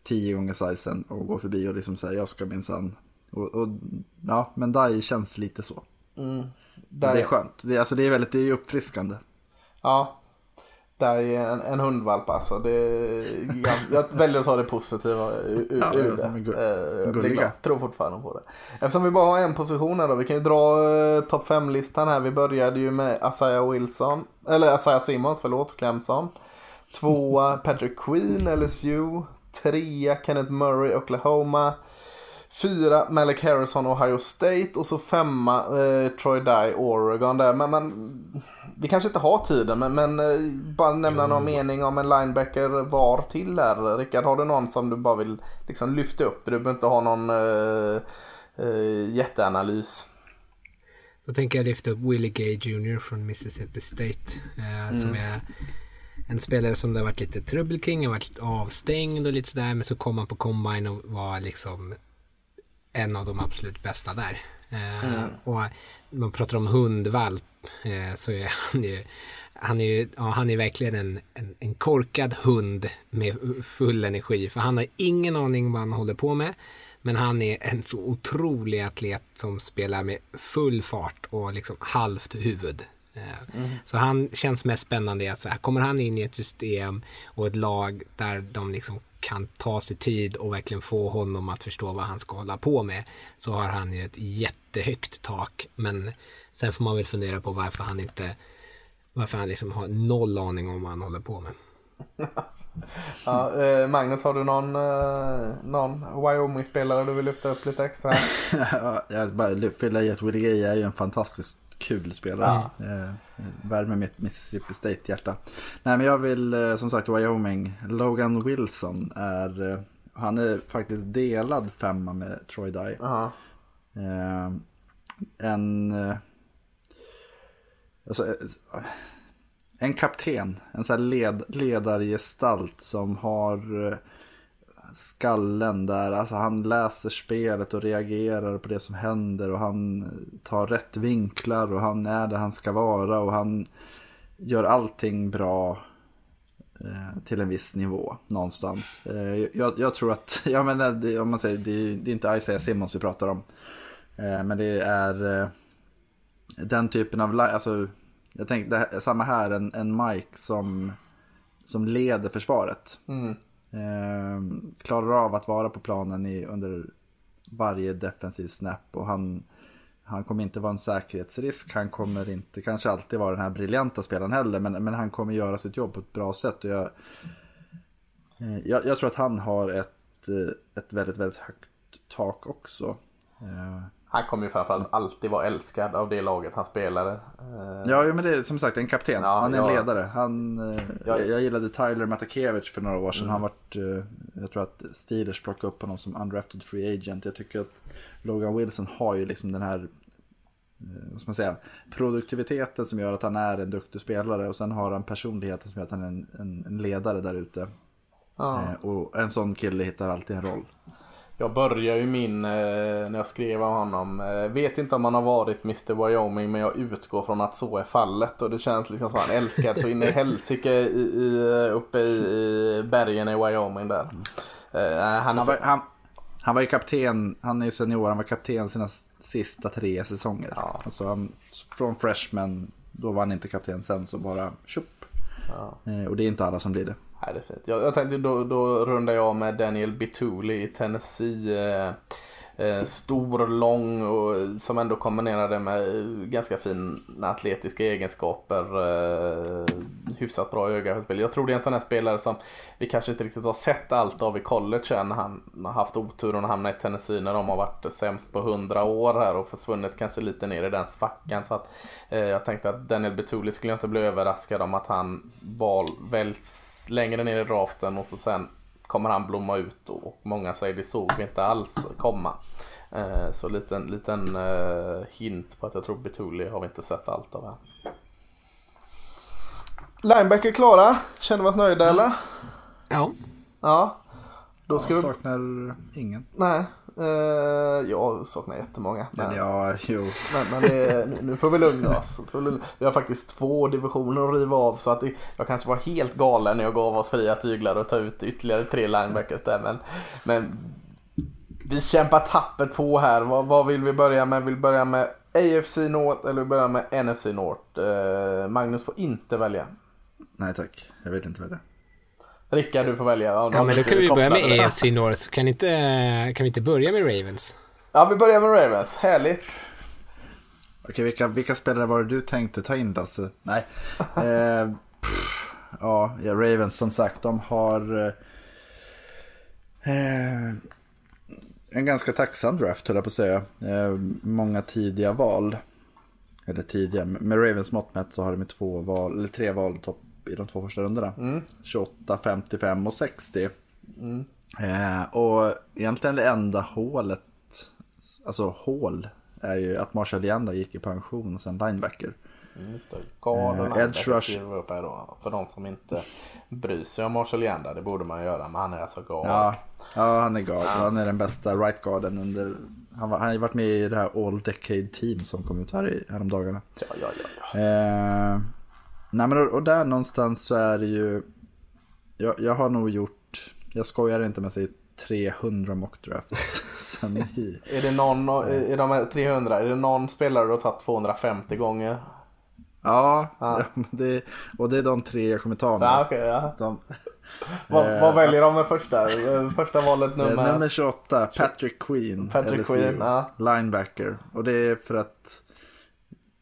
tio gånger sizen och går förbi och liksom säger jag ska minsann. Och, och, ja men Dai känns lite så. Där, Det är skönt. Det är, alltså, det är väldigt det är uppfriskande. Ja. Där är en, en hundvalp alltså. Det, jag, jag väljer att ta det positiva ur, Ja, ur det. de är gu- Eh, jag glad. tror fortfarande på det. Eftersom vi bara har en position här då. Vi kan ju dra eh, topp 5-listan här. Vi började ju med Asaya Wilson. Eller Asaya Simmons, förlåt. Clemson. Tvåa Patrick Queen, LSU. Trea Kenneth Murray, Oklahoma. Fyra Malik Harrison Ohio State och så femma eh, Troy Dye Oregon där. Men, men vi kanske inte har tiden men, men eh, bara nämna någon mening om en linebacker var till där. Rickard har du någon som du bara vill liksom lyfta upp? Du behöver inte ha någon eh, eh, jätteanalys. Då tänker jag lyfta upp Willie Gay Jr från Mississippi State. Eh, Som är en spelare som det har varit lite trubbel kring, har varit avstängd och lite sådär. Men så kom han på combine och var liksom en av de absolut bästa där. Eh, Och man pratar om hundvalp eh, så är han ju han är, ju, ja, han är verkligen en, en, en korkad hund med full energi. För han har ingen aning vad han håller på med. Men han är en så otrolig atlet som spelar med full fart och liksom halvt huvud. Eh, Så han känns mest spännande i att så här, kommer han in i ett system och ett lag där de liksom kan ta sig tid och verkligen få honom att förstå vad han ska hålla på med så har han ju ett jättehögt tak. Men sen får man väl fundera på varför han inte varför han liksom har noll aning om vad han håller på med. Ja, eh, Magnus, har du någon, eh, någon Wyoming-spelare du vill lyfta upp lite extra? Ja, jag bara fylla i att Willie är ju en fantastiskt kul spelare. Eh, värmer mitt Mississippi State-hjärta. Nej men jag vill eh, som sagt Wyoming. Logan Wilson är, eh, han är faktiskt delad femma med Troy Dye. Ja. Eh, en, eh, alltså, en kapten, en sån här led, ledargestalt som har skallen där. Alltså han läser spelet och reagerar på det som händer och han tar rätt vinklar och han är där han ska vara och han gör allting bra eh, till en viss nivå någonstans. Eh, jag, jag tror att, ja men eh, det, om man säger, det, är- det är inte Isaiah Simmons vi pratar om. Eh, men det är eh, den typen av, alltså jag tänkte samma här, en, en Mike som, som leder försvaret. Mm. Eh, klarar av att vara på planen i, under varje defensiv snap och han, han kommer inte vara en säkerhetsrisk. Han kommer inte kanske alltid vara den här briljanta spelaren heller men, men han kommer göra sitt jobb på ett bra sätt. Och jag, eh, jag, jag tror att han har ett, eh, ett väldigt, väldigt högt tak också. Eh, han kommer ju framförallt alltid vara älskad av det laget han spelade. Eh, Ja, men det är som sagt en kapten. Ja, han är en ja. ledare. Han, eh, Ja. jag, jag gillade Tyler Matakevich för några år sedan. Han vart, eh, jag tror att Steelers plockade upp honom som undrafted free agent. Jag tycker att Logan Wilson har ju liksom den här vad ska man säga, produktiviteten som gör att han är en duktig spelare och sen har han personligheten som gör att han är en, en, en ledare där ute. Eh, och en sån kille hittar alltid en roll. Jag börjar ju min, eh, när jag skrev om honom, eh, vet inte om han har varit Mr Wyoming men jag utgår från att så är fallet och det känns liksom som han älskad så in i helsike i, i, uppe i, i bergen i Wyoming där. Eh, han Han var, han, han var ju kapten, han är ju senior, han var kapten sina sista tre säsonger. Ja. Alltså han, från freshman, då var han inte kapten sen så bara tjopp. Eh, och det är inte alla som blir det. Nej, det är fint. Jag, jag tänkte då, då rundar jag med Daniel Bituli i Tennessee. Eh, eh, stor, lång och som ändå kombinerade med ganska fina atletiska egenskaper. Eh, hyfsat bra öga för spel. Jag tror det är en sån här spelare som vi kanske inte riktigt har sett allt av i college än. Han har haft oturen att hamna i Tennessee när de har varit sämst på 100 år här och försvunnit kanske lite ner i den svackan. Så att, eh, jag tänkte att Daniel Betuli skulle jag inte bli överraskad om att han val, väljs längre ner i draften och så sen kommer han blomma ut och många säger det såg vi inte alls komma. Eh, Så liten, liten eh, hint på att jag tror Betuli har vi inte sett allt av än. Linebacker klara? Känner vi oss nöjda eller? Ja, Ja. Då ska vi... Saknar ingen. Nej. Eh, jag saknar jättemånga. Men, Men ja, jo. men, men det, nu- får vi lugna oss. Vi har faktiskt två divisioner att riva av så att det, jag kanske var helt galen när jag gav oss fria tyglar och ta ut ytterligare tre linebackers där. Men, men vi kämpar tappert på här. Vad, vad vill vi börja med? Vill vi börja med AFC North eller börja med NFC North? Eh, Magnus får inte välja. Nej tack, jag vill inte välja. Rickard du får välja. Ja, ja men då kan vi börja med. AFC North. Kan, inte, kan vi inte börja med Ravens? Ja vi börjar med Ravens. Härligt. Okej, vilka, vilka spelare var det du tänkte ta in Lasse? Nej. Eh, pff, ja, ja, Ravens som sagt, de har... Eh, en ganska tacksam draft höll jag på att säga. Eh, många tidiga val. Eller tidiga, med Ravens mått mätt så har de två val, eller tre val topp i de två första rundorna. 28, 55 och 60. Eh, och egentligen det enda hålet, alltså hål, är ju att Marshall Yanda gick i pension som linebacker. Just det. Och Eh, edge rush. vi upp här då. För de som inte bryr sig om Marshall Yanda, det borde man göra. Men han är alltså guard. Ja, ja han är guard. Han är den bästa right guarden under... Han, var, han har ju varit med i det här All Decade Team som kom ut här i, häromdagarna. ja, ja, ja. ja. Eh, nej men och, där någonstans så är det ju... Jag, jag har nog gjort... Jag skojar inte med säga 300 mockdrafts sen i... Är det någon, är de här 300, är det någon spelare du har tagit 250 gånger? Ja, ja. men det, och det är de tre jag kommer ta nu. Ja, okej, ja. De, Vad, Eh, vad väljer de med första? Eh, Första valet nummer... nummer... nummer 28, Patrick Queen. Patrick LSU, Queen, ja. Linebacker. Och det är för att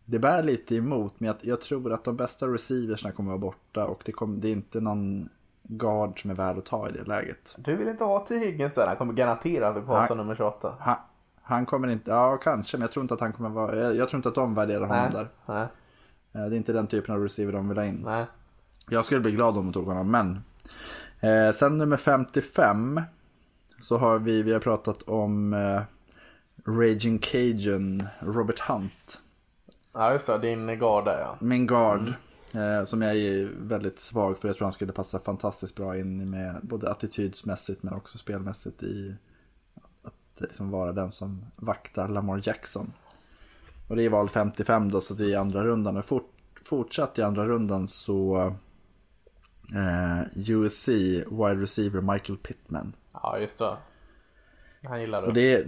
det bär lite emot, men jag, jag tror att de bästa receiversna kommer vara borta och det, kommer, det är inte någon guard som är värd att ta i det läget. Du vill inte ha T. Higgins där, han kommer garanterat Nej. som nummer 28. Han, han kommer inte, ja kanske, men jag tror inte att han kommer vara, jag, jag tror inte att de värderar honom Nej, där. nej, Eh, Det är inte den typen av receiver de vill ha in. nej. Jag skulle bli glad om de tog honom, men. Eh, sen nummer 55. Så har vi, vi har pratat om eh, Raging Cajun, Robert Hunt. Ja just det, din guard där ja. Min guard. Eh, som jag är väldigt svag för. Jag tror han skulle passa fantastiskt bra in med både attitydsmässigt men också spelmässigt i att liksom vara den som vaktar Lamar Jackson. Och det är val 55 då så att vi är i andra rundan. Och fort, fortsatt i andra rundan så eh, USC wide receiver Michael Pittman. Ja just det. Han gillar Och du. det,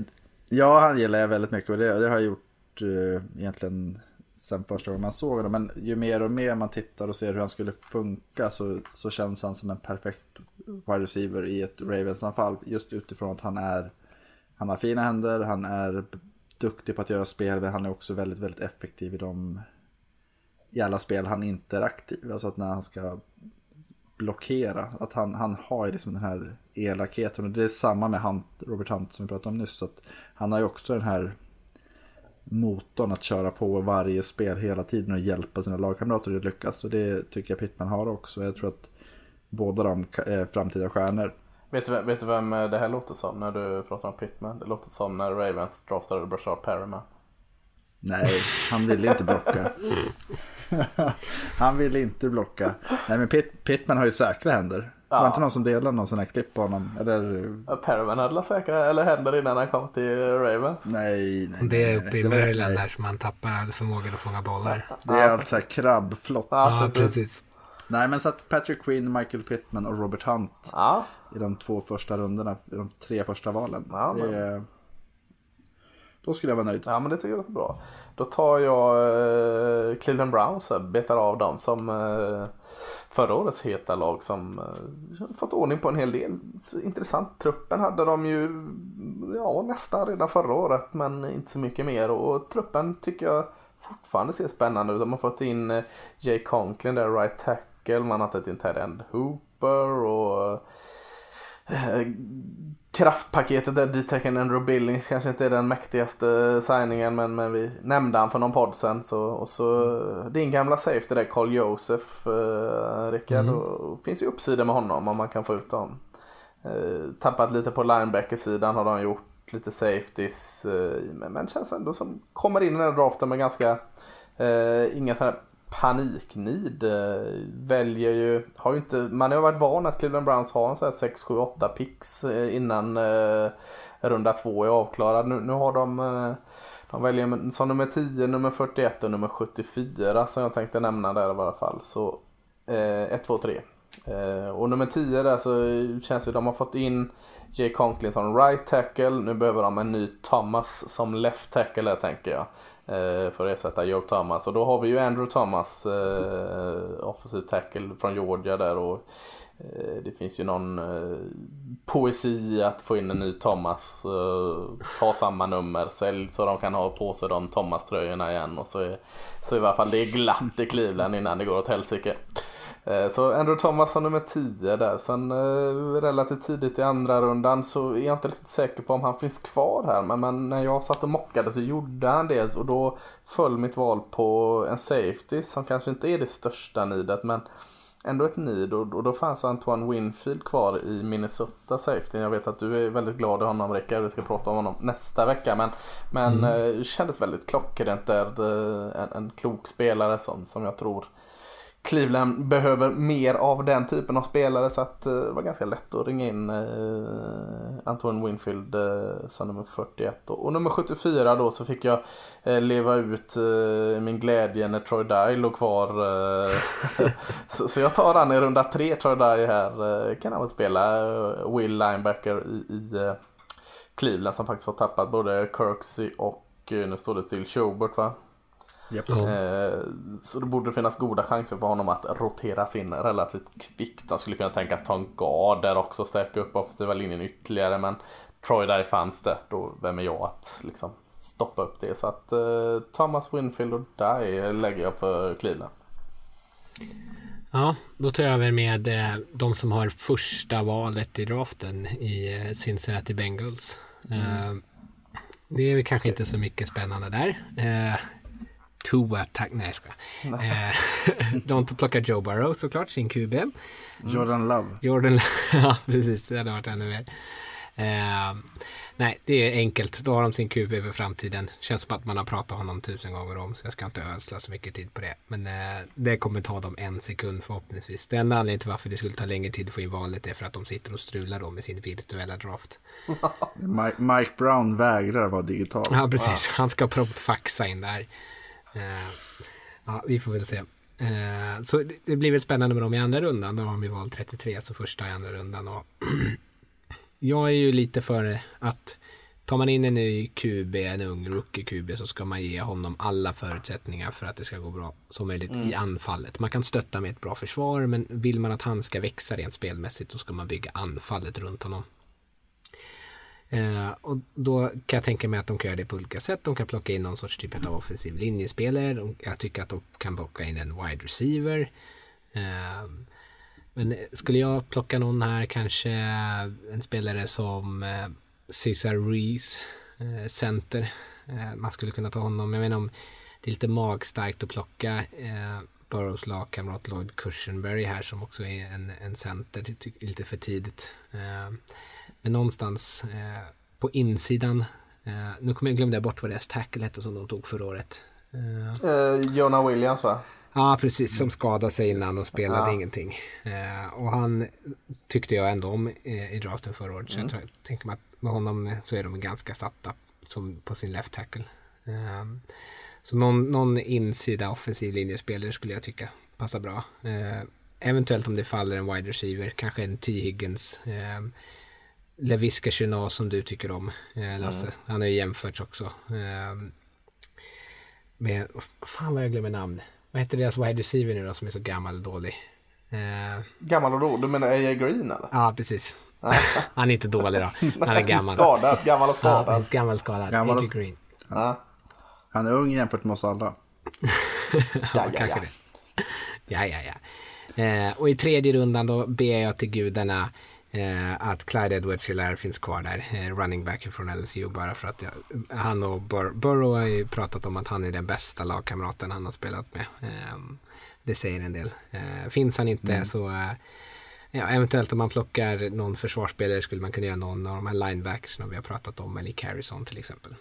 ja, han gillar jag väldigt mycket och det, det har jag gjort eh, egentligen sen första gången man såg honom. Men ju mer och mer man tittar och ser hur han skulle funka så, så känns han som en perfekt wide receiver i ett Ravens-anfall. Just utifrån att han är, han har fina händer, han är duktig på att göra spel, men han är också väldigt, väldigt effektiv i de, i alla spel han inte är aktiv. Alltså att när han ska blockera. Att han, han har ju liksom den här elakheten. Och det är samma med Hunt, Robert Hunt som vi pratade om nyss. Så att han har ju också den här motorn att köra på varje spel hela tiden och hjälpa sina lagkamrater att lyckas. Och det tycker jag Pittman har också. Jag tror att båda de är framtida stjärnor. Vet du, vet du vem det här låter som när du pratar om Pittman? Det låter som när Ravens draftade Brashard Perryman. Nej, han ville inte blocka. han ville inte blocka. Nej men Pitt, Pittman har ju säkra händer. Det var Ja. inte någon som delade någon sån här klipp på honom? Eller Ja, Perryman hade väl säkra eller händer innan han kom till Ravens. nej, nej. Det är uppe i Maryland där som man tappar förmågan att fånga bollar. Det är alltså krabbflott. Ja, Ja, precis. precis. Nej men så att Patrick Queen, Michael Pittman och Robert Hunt Ja, i de två första rundorna, i de tre första valen. Ja, det är... Då skulle jag vara nöjd. ja, men det tycker jag låter bra. Då tar jag eh, Cleveland Browns här, betar av dem som eh, förra årets heta lag som eh, fått ordning på en hel del. Intressant. Truppen hade de ju ja, nästan redan förra året men inte så mycket mer och truppen tycker jag fortfarande ser spännande ut. De har fått in eh, Jay Conklin där, right tackle, man har tagit in Ted End Hooper och Eh, kraftpaketet där D-Tecken Andrew Billings kanske inte är den mäktigaste signingen men, men vi nämnde han för någon podd sen. Så, och så din gamla safety där Carl Josef, eh, Rickard. Och, finns ju uppsidor med honom om man kan få ut dem. Eh, tappat lite på linebacker-sidan har de gjort. Lite safeties. Eh, men, men känns ändå som kommer in i den här draften med ganska eh, inga sådana paniknid. Eh, väljer ju, har ju inte, man har varit van att Cleveland Browns har en sån här 6, 7, 8 picks eh, innan eh, runda två är avklarad. Nu, nu har de eh, de väljer som nummer 10, nummer 41 och nummer 74 som jag tänkte nämna där i alla fall. Så eh, 1, 2, 3. Eh, och nummer 10 där så känns det de har fått in Jay Conklin som right tackle. Nu behöver de en ny Thomas som left tackle där tänker jag. Eh, för att ersätta Joe Thomas. Och då har vi ju Andrew Thomas, eh, offensive tackle från Georgia där. Och eh, det finns ju någon eh, poesi att få in en ny Thomas. Eh, ta samma nummer, sälj så de kan ha på sig de Thomas-tröjorna igen. Och så är, så i alla fall det är glatt i Cleveland innan det går åt helsike. Eh, Så Andrew Thomas som nummer 10 där. Sen eh, relativt tidigt i andra rundan så är jag inte riktigt säker på om han finns kvar här. Men, men när jag satt och mockade så gjorde han det och då föll mitt val på en safety som kanske inte är det största nidet men ändå ett need och, och då fanns Antoine Winfield kvar i Minnesota safety. Jag vet att du är väldigt glad i honom Rickard. Vi ska prata om honom nästa vecka men, men eh, kändes väldigt klockrent där. Eh, En, en klok spelare som, som jag tror Cleveland behöver mer av den typen av spelare så att eh, det var ganska lätt att ringa in eh, Antoine Winfield eh, som nummer 41 och, nummer 74 då så fick jag leva ut min glädje när Troy Dye låg kvar. Så, jag tar han i runda tre Troy Dye här kan han väl spela Will Linebacker i, Cleveland som faktiskt har tappat både Kirksey och nu står det till Schobert va? Japp. Eh, Så det borde finnas goda chanser för honom att roteras in relativt kvickt. Han skulle kunna tänka att ta en guard där också och stärka upp offensiva linjen ytterligare. Men Troy där fanns det. Då vem är jag att liksom stoppa upp det. Så att eh, Thomas Winfield och där lägger jag för Cleveland. Ja, då tar jag över med eh, de som har första valet i draften i eh, Cincinnati Bengals. Eh, det är väl kanske inte så mycket spännande där. Eh, Tua, tack, nej jag skojar. Eh, De plockar Joe Burrow såklart, sin QB. Jordan Love. Jordan, ja precis, det hade varit ännu mer. Eh, nej, det är enkelt. Då har de sin QB för framtiden. Känns som att man har pratat honom tusen gånger om, så jag ska inte ödsla så mycket tid på det. Men eh, det kommer ta dem en sekund förhoppningsvis. Det enda anledningen till varför det skulle ta längre tid att få in valet är för att de sitter och strular då med sin virtuella draft. Mi- Mike Brown vägrar vara digital. Ja, precis. Han ska faxa in där. Eh, ja, vi får väl se. Eh, så det, blir väl spännande med dem i andra rundan. Då har de ju valt 33, så första i andra rundan. Och jag är ju lite för att tar man in en ny QB, en ung rookie QB, så ska man ge honom alla förutsättningar för att det ska gå bra som möjligt i anfallet. Man kan stötta med ett bra försvar, men vill man att han ska växa rent spelmässigt så ska man bygga anfallet runt honom. Eh, och då kan jag tänka mig att de kan göra det på olika sätt. De kan plocka in någon sorts typ av offensiv linjespelare. De- Jag tycker att de kan plocka in en wide receiver. Eh, men skulle jag plocka någon här, kanske en spelare som eh, Cesar Ruiz, eh, center. Eh, man skulle kunna ta honom. Jag menar om det är lite magstarkt att plocka eh, Burrows lagkamrat Lloyd Cushenberry här som också är en, en center. Det är lite för tidigt. Eh, Eh, men någonstans eh, på insidan. Eh, nu kommer jag glömde bort vad deras tackle hette som de tog förra året. Eh, Eh, Jonah Williams va? Ja, precis. Som skadade sig innan och spelade ingenting. Eh, och han tyckte jag ändå om eh, i draften förra året. Så jag tror, tänker mig att med honom eh, så är de ganska satta som på sin left tackle. Eh, så någon, någon insida offensiv linjespelare skulle jag tycka passar bra. Eh, eventuellt om det faller en wide receiver, kanske en T. Higgins. Leviska Chenaz som du tycker om, eh, Lasse. Han har ju jämförts också. Eh, med, fan vad jag glömmer namn. Vad heter deras wide receiver nu då som är så gammal och dålig? Eh, Gammal och då? Du menar A.J. Green eller? ja, precis. Han är inte dålig då. Han är gammal. Skadad, gammal och Ja, skadad. precis. Gammal skadad. Gammal och- AJ Green. Ja. Han är ung jämfört med oss alla. Ja, ja, kanske ja. det. Ja, ja, ja. Eh, och i tredje rundan då ber jag till gudarna att Clyde edwards helaire finns kvar där. Eh, running back från LSU bara för att jag, han och Bur- Burrow har ju pratat om att han är den bästa lagkamraten han har spelat med. Eh, det säger en del. Eh, finns han inte så eh, Ja, eventuellt om man plockar någon försvarsspelare skulle man kunna göra någon av de här linebackersna vi har pratat om, eller Carrison till exempel.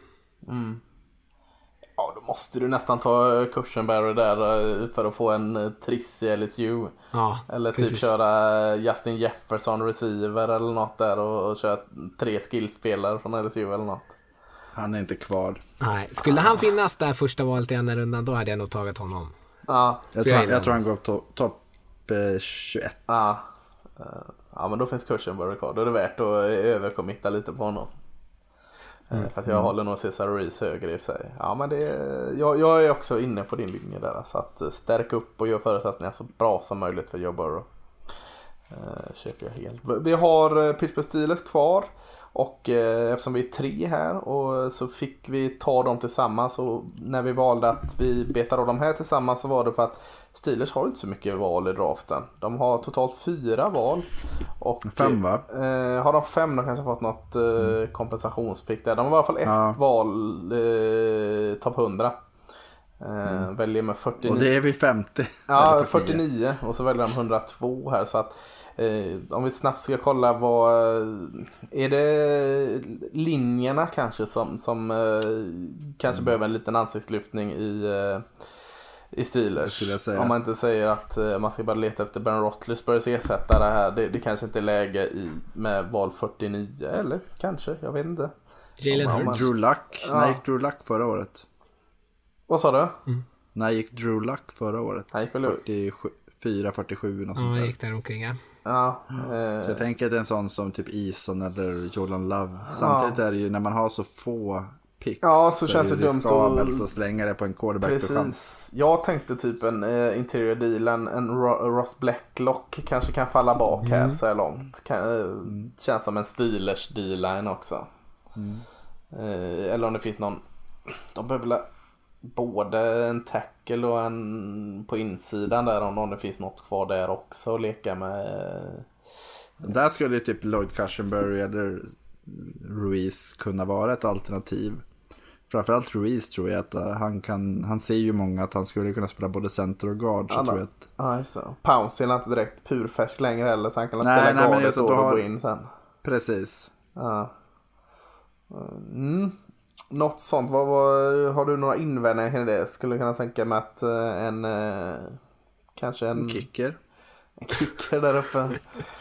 Ja, då måste du nästan ta Cushenberry där eh, för att få en eh, triss i LSU. Ja, Eller typ precis. köra Justin Jefferson receiver eller något där och, och köra tre skillspelare från LSU eller något. Han är inte kvar. Nej, skulle han finnas där första valet i andra rundan då hade jag nog tagit honom. Ja, Jag tror, jag han, jag tror han går topp eh, 21. ja. Eh, Ja men då finns Cushenberry kvar. Då är det värt att överkommitta lite på honom. Mm. Eh, fast jag håller nog Cesar Reese högre i och för sig. Ja men det, jag, jag är också inne på din linje där. Så att eh, stärka upp och göra förutsättningar så bra som möjligt för Joe Burrow. Eh, köper jag helt. Vi har eh, Pittsburgh Steelers kvar. Och eh, eftersom vi är tre här och så fick vi ta dem tillsammans och när vi valde att vi betar av de här tillsammans så var det för att Steelers har inte så mycket val i draften. De har totalt fyra val. Och, Fem, va? Eh, har de fem de kanske fått något eh, kompensationspick där. De har i alla fall ett Ja. val eh, topp 100. Eh, Väljer med 49. Och det är vid 50. Ja, Eller 49 och så väljer de 102 här så att eh, om vi snabbt ska kolla vad är det linjerna kanske som, som eh, kanske behöver en liten ansiktslyftning i eh, i Steelers. skulle jag säga. Om man inte säger att eh, man ska bara leta efter Ben Roethlisbergers ersättare här. Det, det kanske inte är läge i, med val 49 eller kanske, jag vet inte. Jalen man- Hurts. Drew Luck. Ja. När gick Drew Luck förra året? Vad sa du? När gick Drew Luck förra året? Han gick väl ut. 44, 47 något Ja, sånt jag där. gick där omkring ja. Ja, eh, Så jag tänker att det är en sån som typ Ison eller Jordan Love. Samtidigt är det ju när man har så få picks. Ja, så känns är det dumt att- att slänga det på en quarterback för chans. Precis. Jag tänkte typ en eh, interior deal, en, en Ro- Ross Blacklock kanske kan falla bak här så här långt. Kan, eh, Känns som en Steelers D-line också. Eh, eller om det finns någon, de behöver väl både en tackle och en på insidan där om om det finns något kvar där också att leka med. Där skulle ju typ Lloyd Cushenberry eller Ruiz kunna vara ett alternativ. Framförallt Ruiz tror jag att eh, han kan, han ser ju många att han skulle kunna spela både center och guard. Så Ja, tror jag att, det. Pounce är inte direkt purfärsk längre heller så han kan Nej, spela nej, guard ett år du och har- gå in sen. precis. Ja. Mm. Något sånt. Vad, vad, har du några invändningar kring det? Skulle kunna tänka mig att eh, en eh, kanske en, Kicker. en kicker där uppe.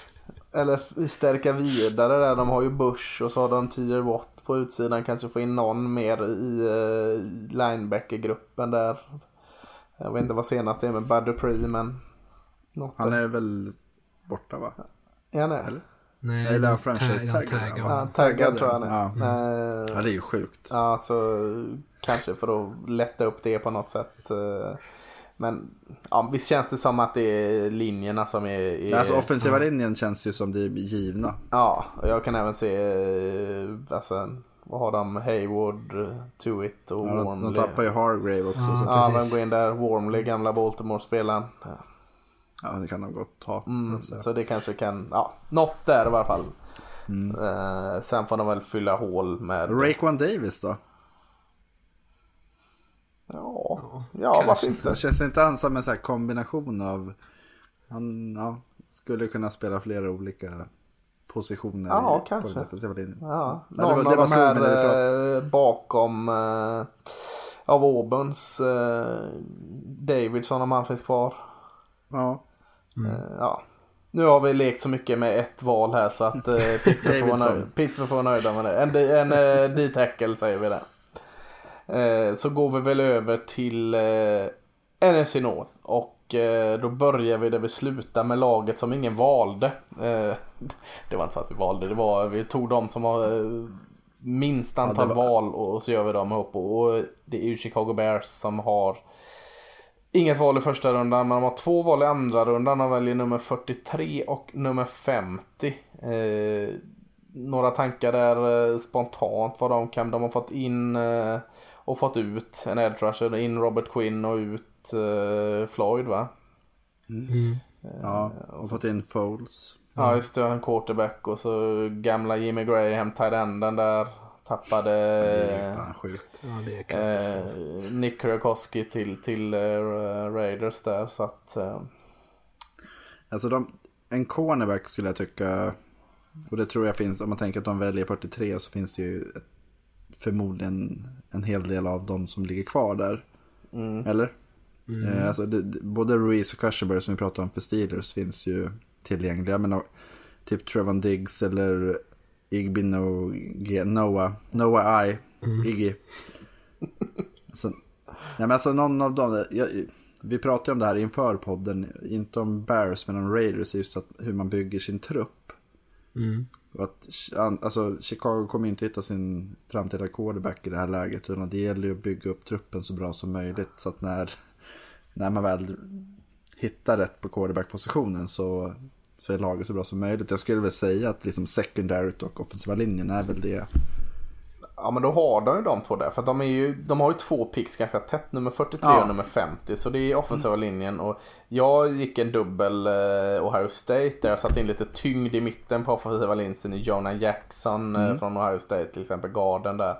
Eller stärka vidare där. De har ju Bush och så har de Tier Watt på utsidan. Kanske få in någon mer i uh, linebacker-gruppen där. Jag vet inte vad senast det är med Bud Dupree men. Något Han där. är väl borta va? Han det? Eller? Nej, Eller de franchise tag- tagg, de taggar. va? Ja, taggad tror jag han Ja. är. Eh, Ja, det är ju sjukt. Ja, så kanske för att lätta upp det på något sätt. eh, Men ja, visst känns det som att det är linjerna som är... är Alltså offensiva linjen känns ju som det är givna. Ja, och jag kan även se, eh, alltså, vad har de? Hayward, Tuitt och Ja, de, de Warmley. tappar ju Hargrave också. Ja. Så, Ja, vem går in där? Warmley, gamla Baltimore-spelaren. ja, det kan de gott ha. Mm, Så. så det kanske kan, ja, något där i alla fall. Mm. Eh, sen får de väl fylla hål med... Raekwon Davis då? Ja, ja varför inte? Det känns inte han som en här kombination av... Han ja, skulle kunna spela flera olika positioner Ja, i, kanske. på den. Ja, Men det någon var- det av var de så, här eh, bakom eh, av Auburns eh, Davidson om han finns kvar. Ja, Eh, ja. Nu har vi lekt så mycket med ett val här så att eh, Pittsburgh får vara nöjda med det. En, en eh, D-tackle säger vi det. Eh, så går vi väl över till eh, NFC North. Och eh, då börjar vi där vi slutar med laget som ingen valde. Eh, det var inte så att vi valde, det var vi tog de som har eh, minst antal var- val och så gör vi dem ihop. Och det är ju Chicago Bears som har Inget val i första rundan, men de har två val i andra rundan. De väljer nummer 43 och nummer 50. Eh, några tankar där eh, spontant vad de kan. De har fått in eh, och fått ut en edge rusher. In Robert Quinn och ut eh, Floyd va? Mm. ja. Och fått in Foles. Ja just det, en quarterback och så gamla Jimmy Graham, tight enden där. Tappade. Ja, det är katastrof. eh, Nick Kurakoski till, till eh, Raiders där. Så att eh, Alltså de, en cornerback skulle jag tycka, och det tror jag finns, om man tänker att de väljer 43 så finns det ju ett, förmodligen en hel del av dem som ligger kvar där. Eller? Eh, alltså det, både Ruiz och Cushenberry som vi pratade om för Steelers finns ju tillgängliga. Men och, typ Trevon Diggs eller Igby no, Noah, Noah I, Iggy. Så, nej men alltså någon av dem, jag, vi pratade om det här inför podden, inte om Bears men om Raiders, just att, hur man bygger sin trupp. Mm. Att, alltså, Chicago kommer inte hitta sin framtida quarterback i det här läget. Utan det gäller ju att bygga upp truppen så bra som möjligt. Så att när, när man väl hittar rätt på quarterback-positionen så så är laget så bra som möjligt. Jag skulle väl säga att liksom secondary och offensiva linjen är väl det. Ja men då har de ju de två där. För de, är ju, de har ju två picks ganska tätt. Nummer 43 Ja. och nummer 50. Så det är offensiva linjen. Och jag gick en dubbel eh, Ohio State. Där jag satte in lite tyngd i mitten på offensiva linjen i Jonah Jackson eh, från Ohio State. Till exempel garden där.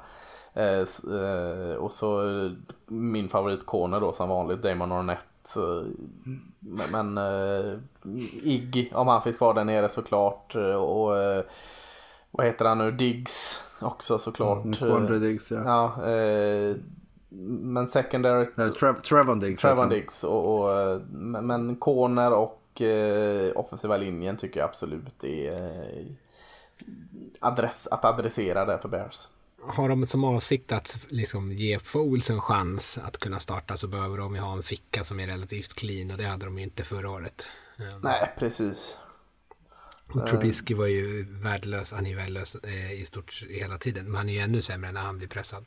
Eh, och så min favorit corner då som vanligt. Damon Arnett. Eh, Men, men Iggy om han finns kvar där nere såklart. Och vad heter han nu? Diggs också såklart. Quandre Diggs, ja. Ja, eh, men secondary Eller Trev- Trevon Diggs. Alltså. Diggs och, och eh, men corner och eh, offensiva linjen tycker jag absolut är eh, adress, att adressera det för Bears. Har de som avsikt att liksom ge Foles en chans att kunna starta så behöver de ju ha en ficka som är relativt clean och det hade de ju inte förra året. Nej, precis. Och Trubisky var ju värdelös, han är ju värdelös eh, i stort hela tiden. Men han är ju ännu sämre när han blir pressad.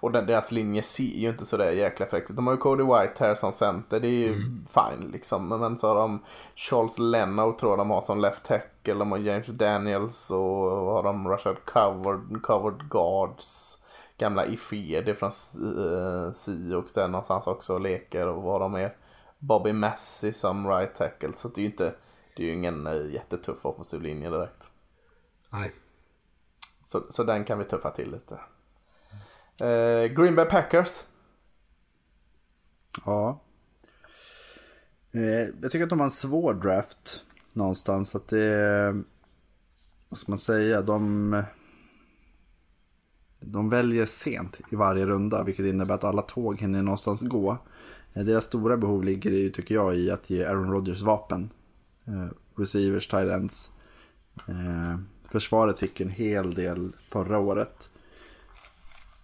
Och den, deras linje ser ju inte sådär jäkla fräckt. De har ju Cody White här som center, det är ju fine liksom. Men- så har de Charles Leno tror jag de har som left tackle. De har James Daniels och har de Rashad Covered, covered Guards. Gamla Ifede från uh, Sioux där någonstans också och leker och vad de är. Bobby Massey som right tackle. Så det är ju inte, det är ju ingen uh, jättetuff offensiv linje direkt. Nej. Så, så den kan vi tuffa till lite. Eh, Green Bay Packers. Ja. Eh, jag tycker att de har en svår draft någonstans. Att det är, vad ska man säga, de, de väljer sent i varje runda. Vilket innebär att alla tåg hinner någonstans gå. Eh, Deras stora behov ligger ju, tycker jag, i att ge Aaron Rodgers vapen. Eh, receivers, tight ends. Eh, försvaret fick en hel del förra året.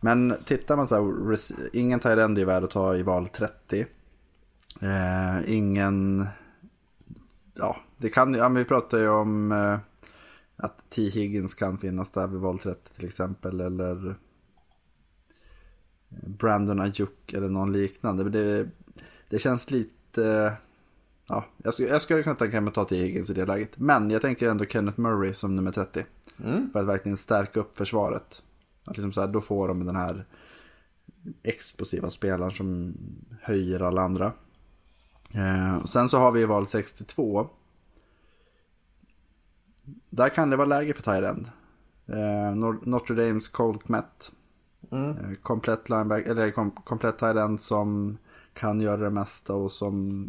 Men tittar man så här, ingen tight end är värd att ta i val 30. Eh, ingen, ja, det kan ja, vi pratar ju om eh, att T. Higgins kan finnas där vid val 30 till exempel. Eller eh, Brandon Ajuk eller någon liknande. Men det, det känns lite, ja, jag skulle, jag skulle kunna tänka mig att ta T. Higgins i det läget. Men jag tänker ändå Kenneth Murray som nummer 30. För att verkligen stärka upp försvaret. Att liksom så här, då får de den här explosiva spelaren som höjer alla andra. Eh, och sen så har vi val 62. Där kan det vara läge för end. Eh, Notre Dames Cole Kmet. Eh, komplett lineback, eller kom, komplett tight end som kan göra det mesta och som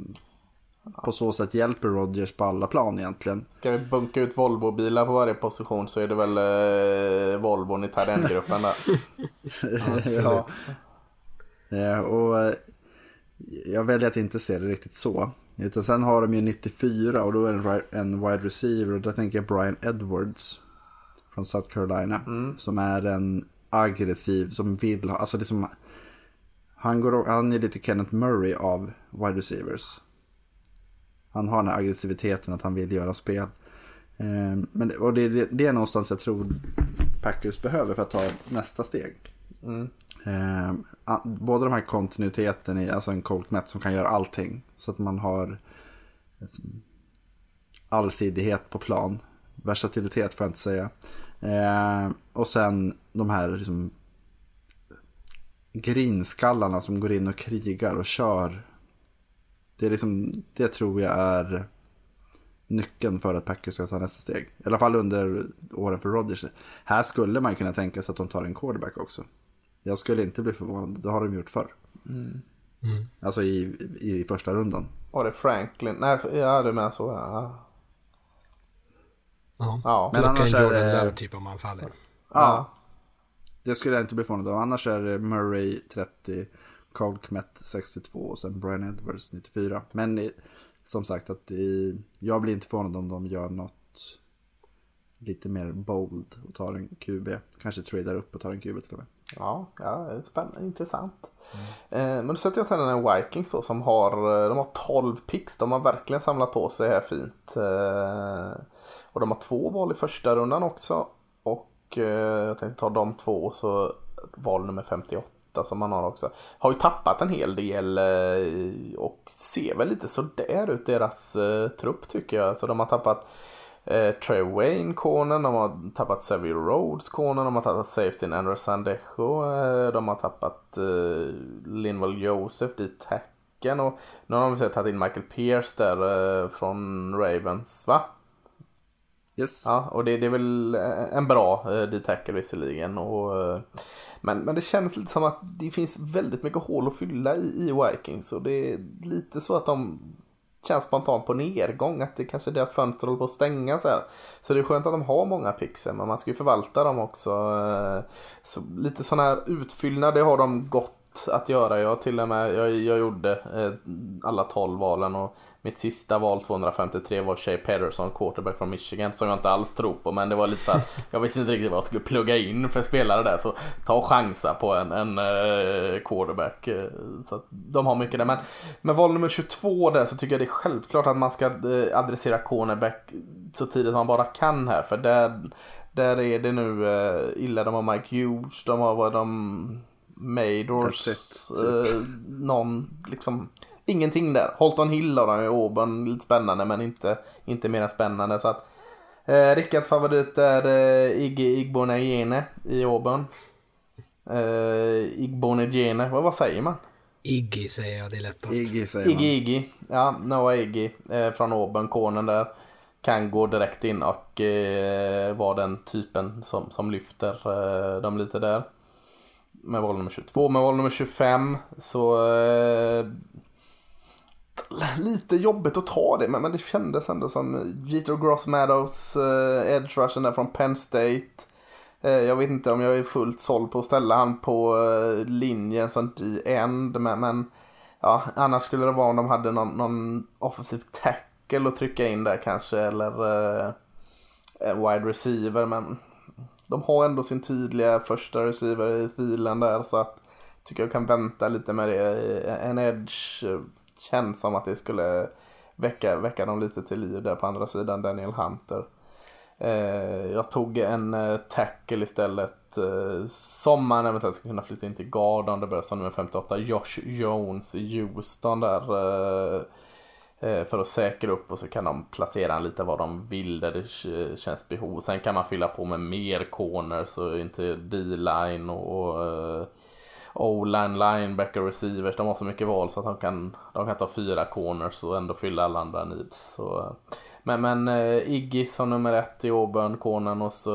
på så sätt hjälper Rodgers på alla plan egentligen. Ska vi bunka ut Volvo-bilar på varje position så är det väl eh, Volvon i Tardén-gruppen där. ja. Eh, och eh, jag väljer att inte se det riktigt så. Utan sen har de ju 94 och då är det en wide receiver och där tänker jag Brian Edwards. Från South Carolina. Som är en aggressiv, som vill ha, alltså det som, han, går, han är lite Kenneth Murray av wide receivers. Han har den här aggressiviteten att han vill göra spel. Eh, men, och det, det, det är någonstans jag tror Packers behöver för att ta nästa steg. Eh, a- både de här kontinuiteten i, alltså en Colt Met som kan göra allting. Så att man har liksom, allsidighet på plan. Versatilitet får jag inte säga. Eh, och sen de här liksom, grinskallarna som går in och krigar och kör. Det, är liksom, det tror jag är nyckeln för att Packers ska ta nästa steg. I alla fall under åren för Rodgers. Här skulle man kunna tänka sig att de tar en quarterback också. Jag skulle inte bli förvånad, det har de gjort förr. Alltså i, i första rundan. Var det Franklin? Nej, ja du menar så. Ja. Ja. Ja. Men annars är Jordan det- Love typ om han faller. Ja. Det skulle jag inte bli förvånad av. Annars är det Murray 30, Carl Kmet 62 och sen Brian Edwards 94. Men som sagt att i, jag blir inte förvånad om de gör något lite mer bold och tar en QB. Kanske tradar upp och tar en QB till och med. Ja, ja spännande, intressant. Eh, men då sätter jag sedan en Vikings då som har, eh, de har 12 picks. De har verkligen samlat på sig här fint. Eh, och de har två val i första rundan också. Och eh, jag tänkte ta de två så val nummer 58 yta som man har också. Har ju tappat en hel del eh, och ser väl lite sådär ut deras eh, trupp tycker jag. Så de har tappat eh, Trey Wayne konen, de har tappat Savvy Rhodes konen, de har tappat safety Andrew Sandejo, eh, de har tappat eh, Linval Joseph dit tacken och nu har de tagit in Michael Pierce där eh, från Ravens va? Yes. Ja, och det, det är väl eh, en bra uh, D-tackle visserligen. Och, uh, men, men det känns lite som att det finns väldigt mycket hål att fylla i, i Vikings. Och det är lite så att de känns spontant på nedgång. Att det kanske är deras fönster håller på att stänga så här. Så det är skönt att de har många pixel. Men man ska ju förvalta dem också. Uh, Så lite sån här utfyllnad, det har de gott att göra. Jag till och med, jag, jag gjorde eh, alla 12 valen och mitt sista val 253 var Shea Pederson, quarterback från Michigan, som jag inte alls tror på. Men det var lite så här, jag visste inte riktigt vad jag skulle plugga in för spelare där. Så ta och chansa på en, en eh, quarterback. eh, Så att de har mycket där. Men med val nummer 22 där så tycker jag det är självklart att man ska eh, adressera cornerback så tidigt man bara kan här. För där, där är det nu eh, illa. De har Mike Hughes, de har vad de... It, eh, någon liksom ingenting där. Holton Hill har de i Auburn, lite spännande men inte, inte mer än spännande. Så att, eh, Rickards favorit är eh, Iggy Igbonegene i Auburn. Eh, Igbonegene, vad, vad säger man? Iggy säger jag, det är lättast. Iggy säger man. Iggy Iggy, ja Noah Iggy eh, från Auburn, konen där. Kan gå direkt in och eh, vara den typen som, som lyfter eh, dem lite där. Med val nummer 22, med val nummer 25 så eh, lite jobbigt att ta det men, men det kändes ändå som Jeter Gross Meadows, eh, edge rushen där från Penn State. Eh, jag vet inte om jag är fullt såld på att ställa han på eh, linjen som D-end men, men ja, annars skulle det vara om de hade någon, någon offensiv tackle att trycka in där kanske eller eh, en wide receiver men de har ändå sin tydliga första receiver i filen där så att tycker jag kan vänta lite med det. En edge eh, känns som att det skulle väcka, väcka dem lite till liv där på andra sidan Daniel Hunter. Eh, jag tog en eh, tackle istället eh, som man eventuellt skulle kunna flytta in till Garden, om det börjar som nummer 58 Josh Jones i Houston där. Eh, Eh, för att säkra upp och så kan de placera en lite var de vill där det känns behov. Sen kan man fylla på med mer corners och inte D-line och, eh, O-line, linebacker, receivers. De har så mycket val så att de kan, de kan ta fyra corners och ändå fylla alla andra needs. Så, eh, men, men Iggy som nummer ett i Auburn, cornern och så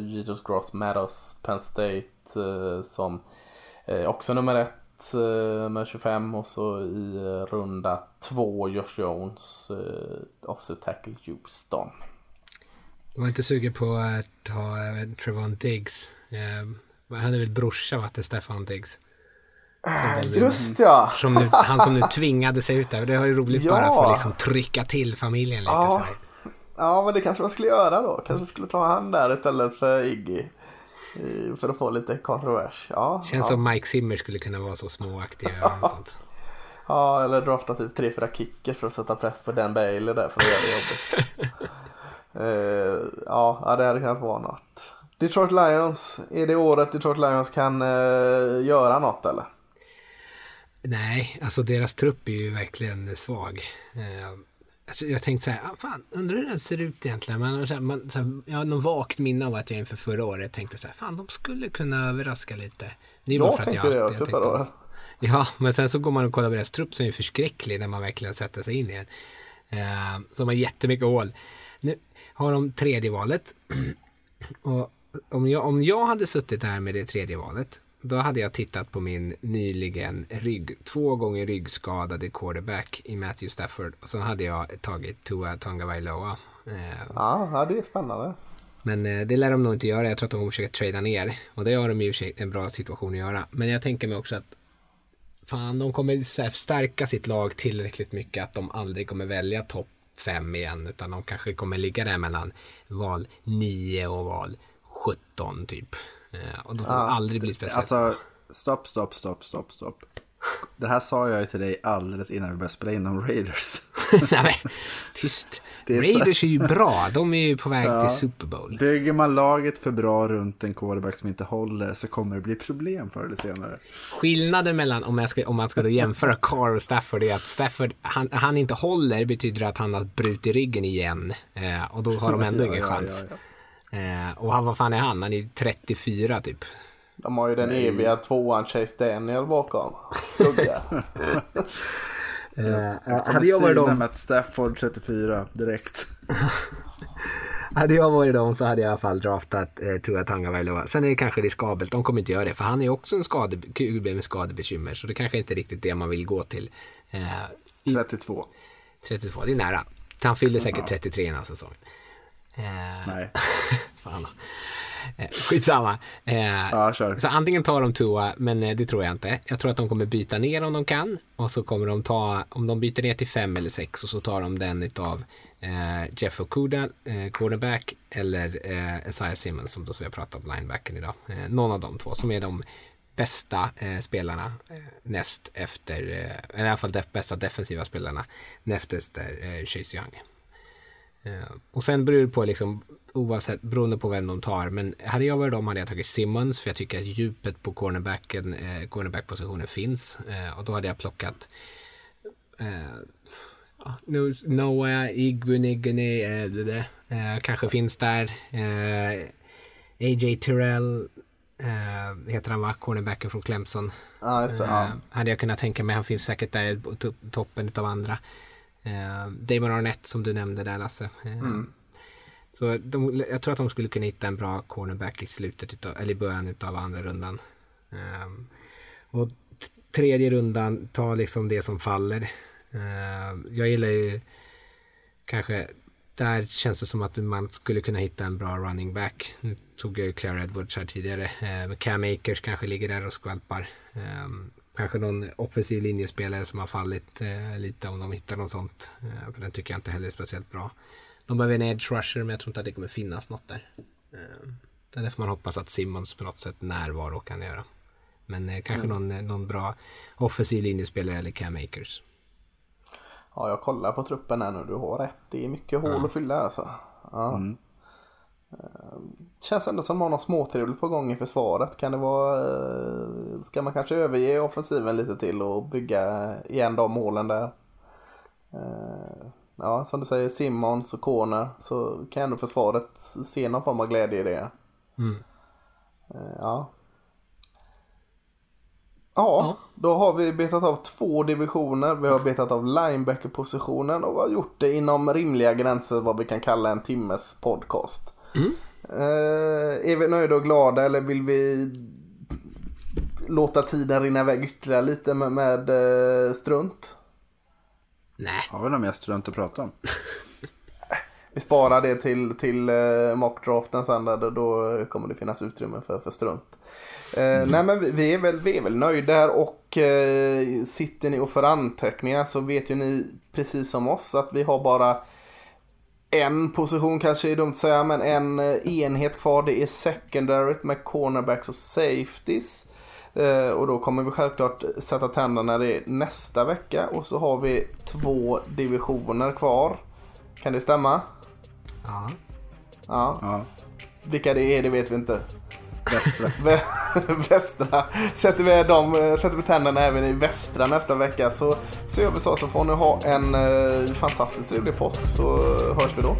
Jesus Gross Meadows, Penn State som också nummer ett eh, med 25 och så i eh, runda två Josh Jones, eh, offensive tackle Houston. Jag var inte sugen på att ta eh, Trevon Diggs. Han är väl brorsa va, till Stefan Diggs. Som de nu- Just ja! Som nu, han som nu tvingade sig ut där. Det var ju roligt bara Ja. för att liksom trycka till familjen lite. Ja. sådär. Ja men det kanske man skulle göra då. Kanske skulle ta han där istället för Iggy. Eh, För att få lite kontrovers. Ja, Känns ja. som Mike Zimmer skulle kunna vara så småaktig. ja eller drafta typ tre, fyra kickers för att sätta press på Dan Bailey där för att göra det jobbigt. Eh, ja, det hade kunnat vara något. Detroit Lions, är det året Detroit Lions kan eh, göra något eller? Nej, alltså deras trupp är ju verkligen svag. Eh, alltså jag tänkte så här, ah, fan, undrar hur den ser ut egentligen. Man, så här, man, så här, jag har någon vagt minne av att jag inför förra året tänkte så här, fan de skulle kunna överraska lite. Det är bara Jag för att tänkte det också förra året. Ja, men sen så går man och kollar på deras trupp som är förskräcklig när man verkligen sätter sig in i den. Eh, som har jättemycket hål. Nu har de tredje valet. och om jag, om jag hade suttit där med det tredje valet, då hade jag tittat på min nyligen rygg, två gånger ryggskadade quarterback i Matthew Stafford. Och sen hade jag tagit Tua Tonga Eh, Ja, det är spännande. men eh, det lär de nog inte göra. Jag tror att de kommer försöka trada ner. Och det har de i och för sig en bra situation att göra. Men jag tänker mig också att fan, de kommer så stärka sitt lag tillräckligt mycket att de aldrig kommer välja topp 5 igen. Utan de kanske kommer ligga där mellan val 9 och val 17 typ. Eh, och de kommer aldrig bli speciellt. Alltså, stopp, stopp, stopp, stopp, stopp. Det här sa jag ju till dig alldeles innan vi började spela in om Raiders. Nej, men, tyst. Är så- Raiders är ju bra. De är ju på väg Ja. till Super Bowl. Bygger man laget för bra runt en quarterback som inte håller så kommer det bli problem förr eller senare. Skillnaden mellan, om, ska, om man ska jämföra Carr och Stafford, är att Stafford, han, han inte håller betyder att han har brutit ryggen igen. Eh, och då har de ändå Ja, ingen ja, chans. ja, Eh, och han, vad fan är han? Han är 34 typ. De har ju den eviga tvåan Chase Daniel bakom. Skugga. Eh, hade jag varit dem... med att Stafford 34 direkt. Hade jag varit dem så hade jag i alla fall draftat eh, Tua Tagovailoa. Sen är det kanske riskabelt, de kommer inte göra det för han är ju också en skade, QB med skadebekymmer så det kanske inte är riktigt det man vill gå till. Eh, i 32. 32, det är nära. Han fyller säkert 33 den här säsongen. Eh, Nej. fan. Eh, skitsamma. Eh, Ja, kör. så antingen tar de Tua, men det tror jag inte. Jag tror att de kommer byta ner om de kan. Och så kommer de ta, om de byter ner till fem eller sex och så tar de den utav eh, Jeff Okuda, eh, cornerback, eller eh, Isaiah Simmons som då vi har pratat om linebacken idag. Eh, någon av de två som är de bästa eh, spelarna näst efter, eh, i alla fall de bästa defensiva spelarna näst efter eh, Chase Young. Eh, och sen beror det på liksom oavsett beroende på vem de tar. Men hade jag varit dem hade jag tagit Simmons för jag tycker att djupet på cornerbacken, eh, cornerbackpositionen finns. Eh, och då hade jag plockat eh, nu- Noah, Igbuniguni, eh, eh, kanske finns där. Eh, AJ Terrell heter han va? Cornerbacken från Clemson. Ja. hade jag kunnat tänka mig. Han finns säkert där på to- toppen av andra. Eh, Damon Arnett som du nämnde där Lasse. Eh, Så de, jag tror att de skulle kunna hitta en bra cornerback i slutet utav, eller i början av andra rundan. Eh, och tredje rundan, ta liksom det som faller. Eh, jag gillar ju kanske där känns det som att man skulle kunna hitta en bra running back. Nu tog jag ju Claire Edwards här tidigare. Eh, Cam Akers kanske ligger där och skvalpar. Kanske någon offensiv linjespelare som har fallit eh, lite om de hittar något sånt. Eh, för den tycker jag inte heller är speciellt bra. De behöver en edge rusher men jag tror inte att det kommer finnas något där. Eh, det är därför man hoppas att Simmons på något sätt närvaro kan göra. Men eh, kanske någon, eh, någon bra offensiv linjespelare eller Cam Akers. ja, jag kollar på truppen här nu. Du har rätt. Det är mycket hål att fylla alltså. Ja. Eh, Känns ändå som att man har något småtrevligt på gång i försvaret. Kan det vara... eh, Ska man kanske överge offensiven lite till och bygga igen de målen där? Eh, Ja, som du säger, Simmons och Corner. Så kan ändå försvaret se någon form av glädje i det. Eh, Ja. Ja, då har vi betat av två divisioner. Vi har betat av linebacker-positionen och har gjort det inom rimliga gränser vad vi kan kalla en timmes podcast. Eh, är vi nöjda och glada eller vill vi låta tiden rinna iväg ytterligare lite med, med eh, strunt? Nej, Har vi något mer strunt att prata om? Vi sparar det till, till eh, mockdraften sen där, då- kommer det finnas utrymme för, för strunt. Eh, Nej men vi, vi, är väl, vi är väl nöjda här och eh, sitter ni och för anteckningar så vet ju ni precis som oss att vi har bara en position kanske är dumt att säga men en eh, enhet kvar det är secondaryt med cornerbacks och safeties. Eh, och då kommer vi självklart sätta tänderna i det nästa vecka och så har vi två divisioner kvar. Kan det stämma? ja. Ja. Ja, Vilka det är det vet vi inte västra. Västra. Sätter vi, dem, eh, sätter vi tänderna även i västra nästa vecka så, så gör vi så. Så får ni ha en eh, fantastiskt trevlig påsk så eh, hörs vi då.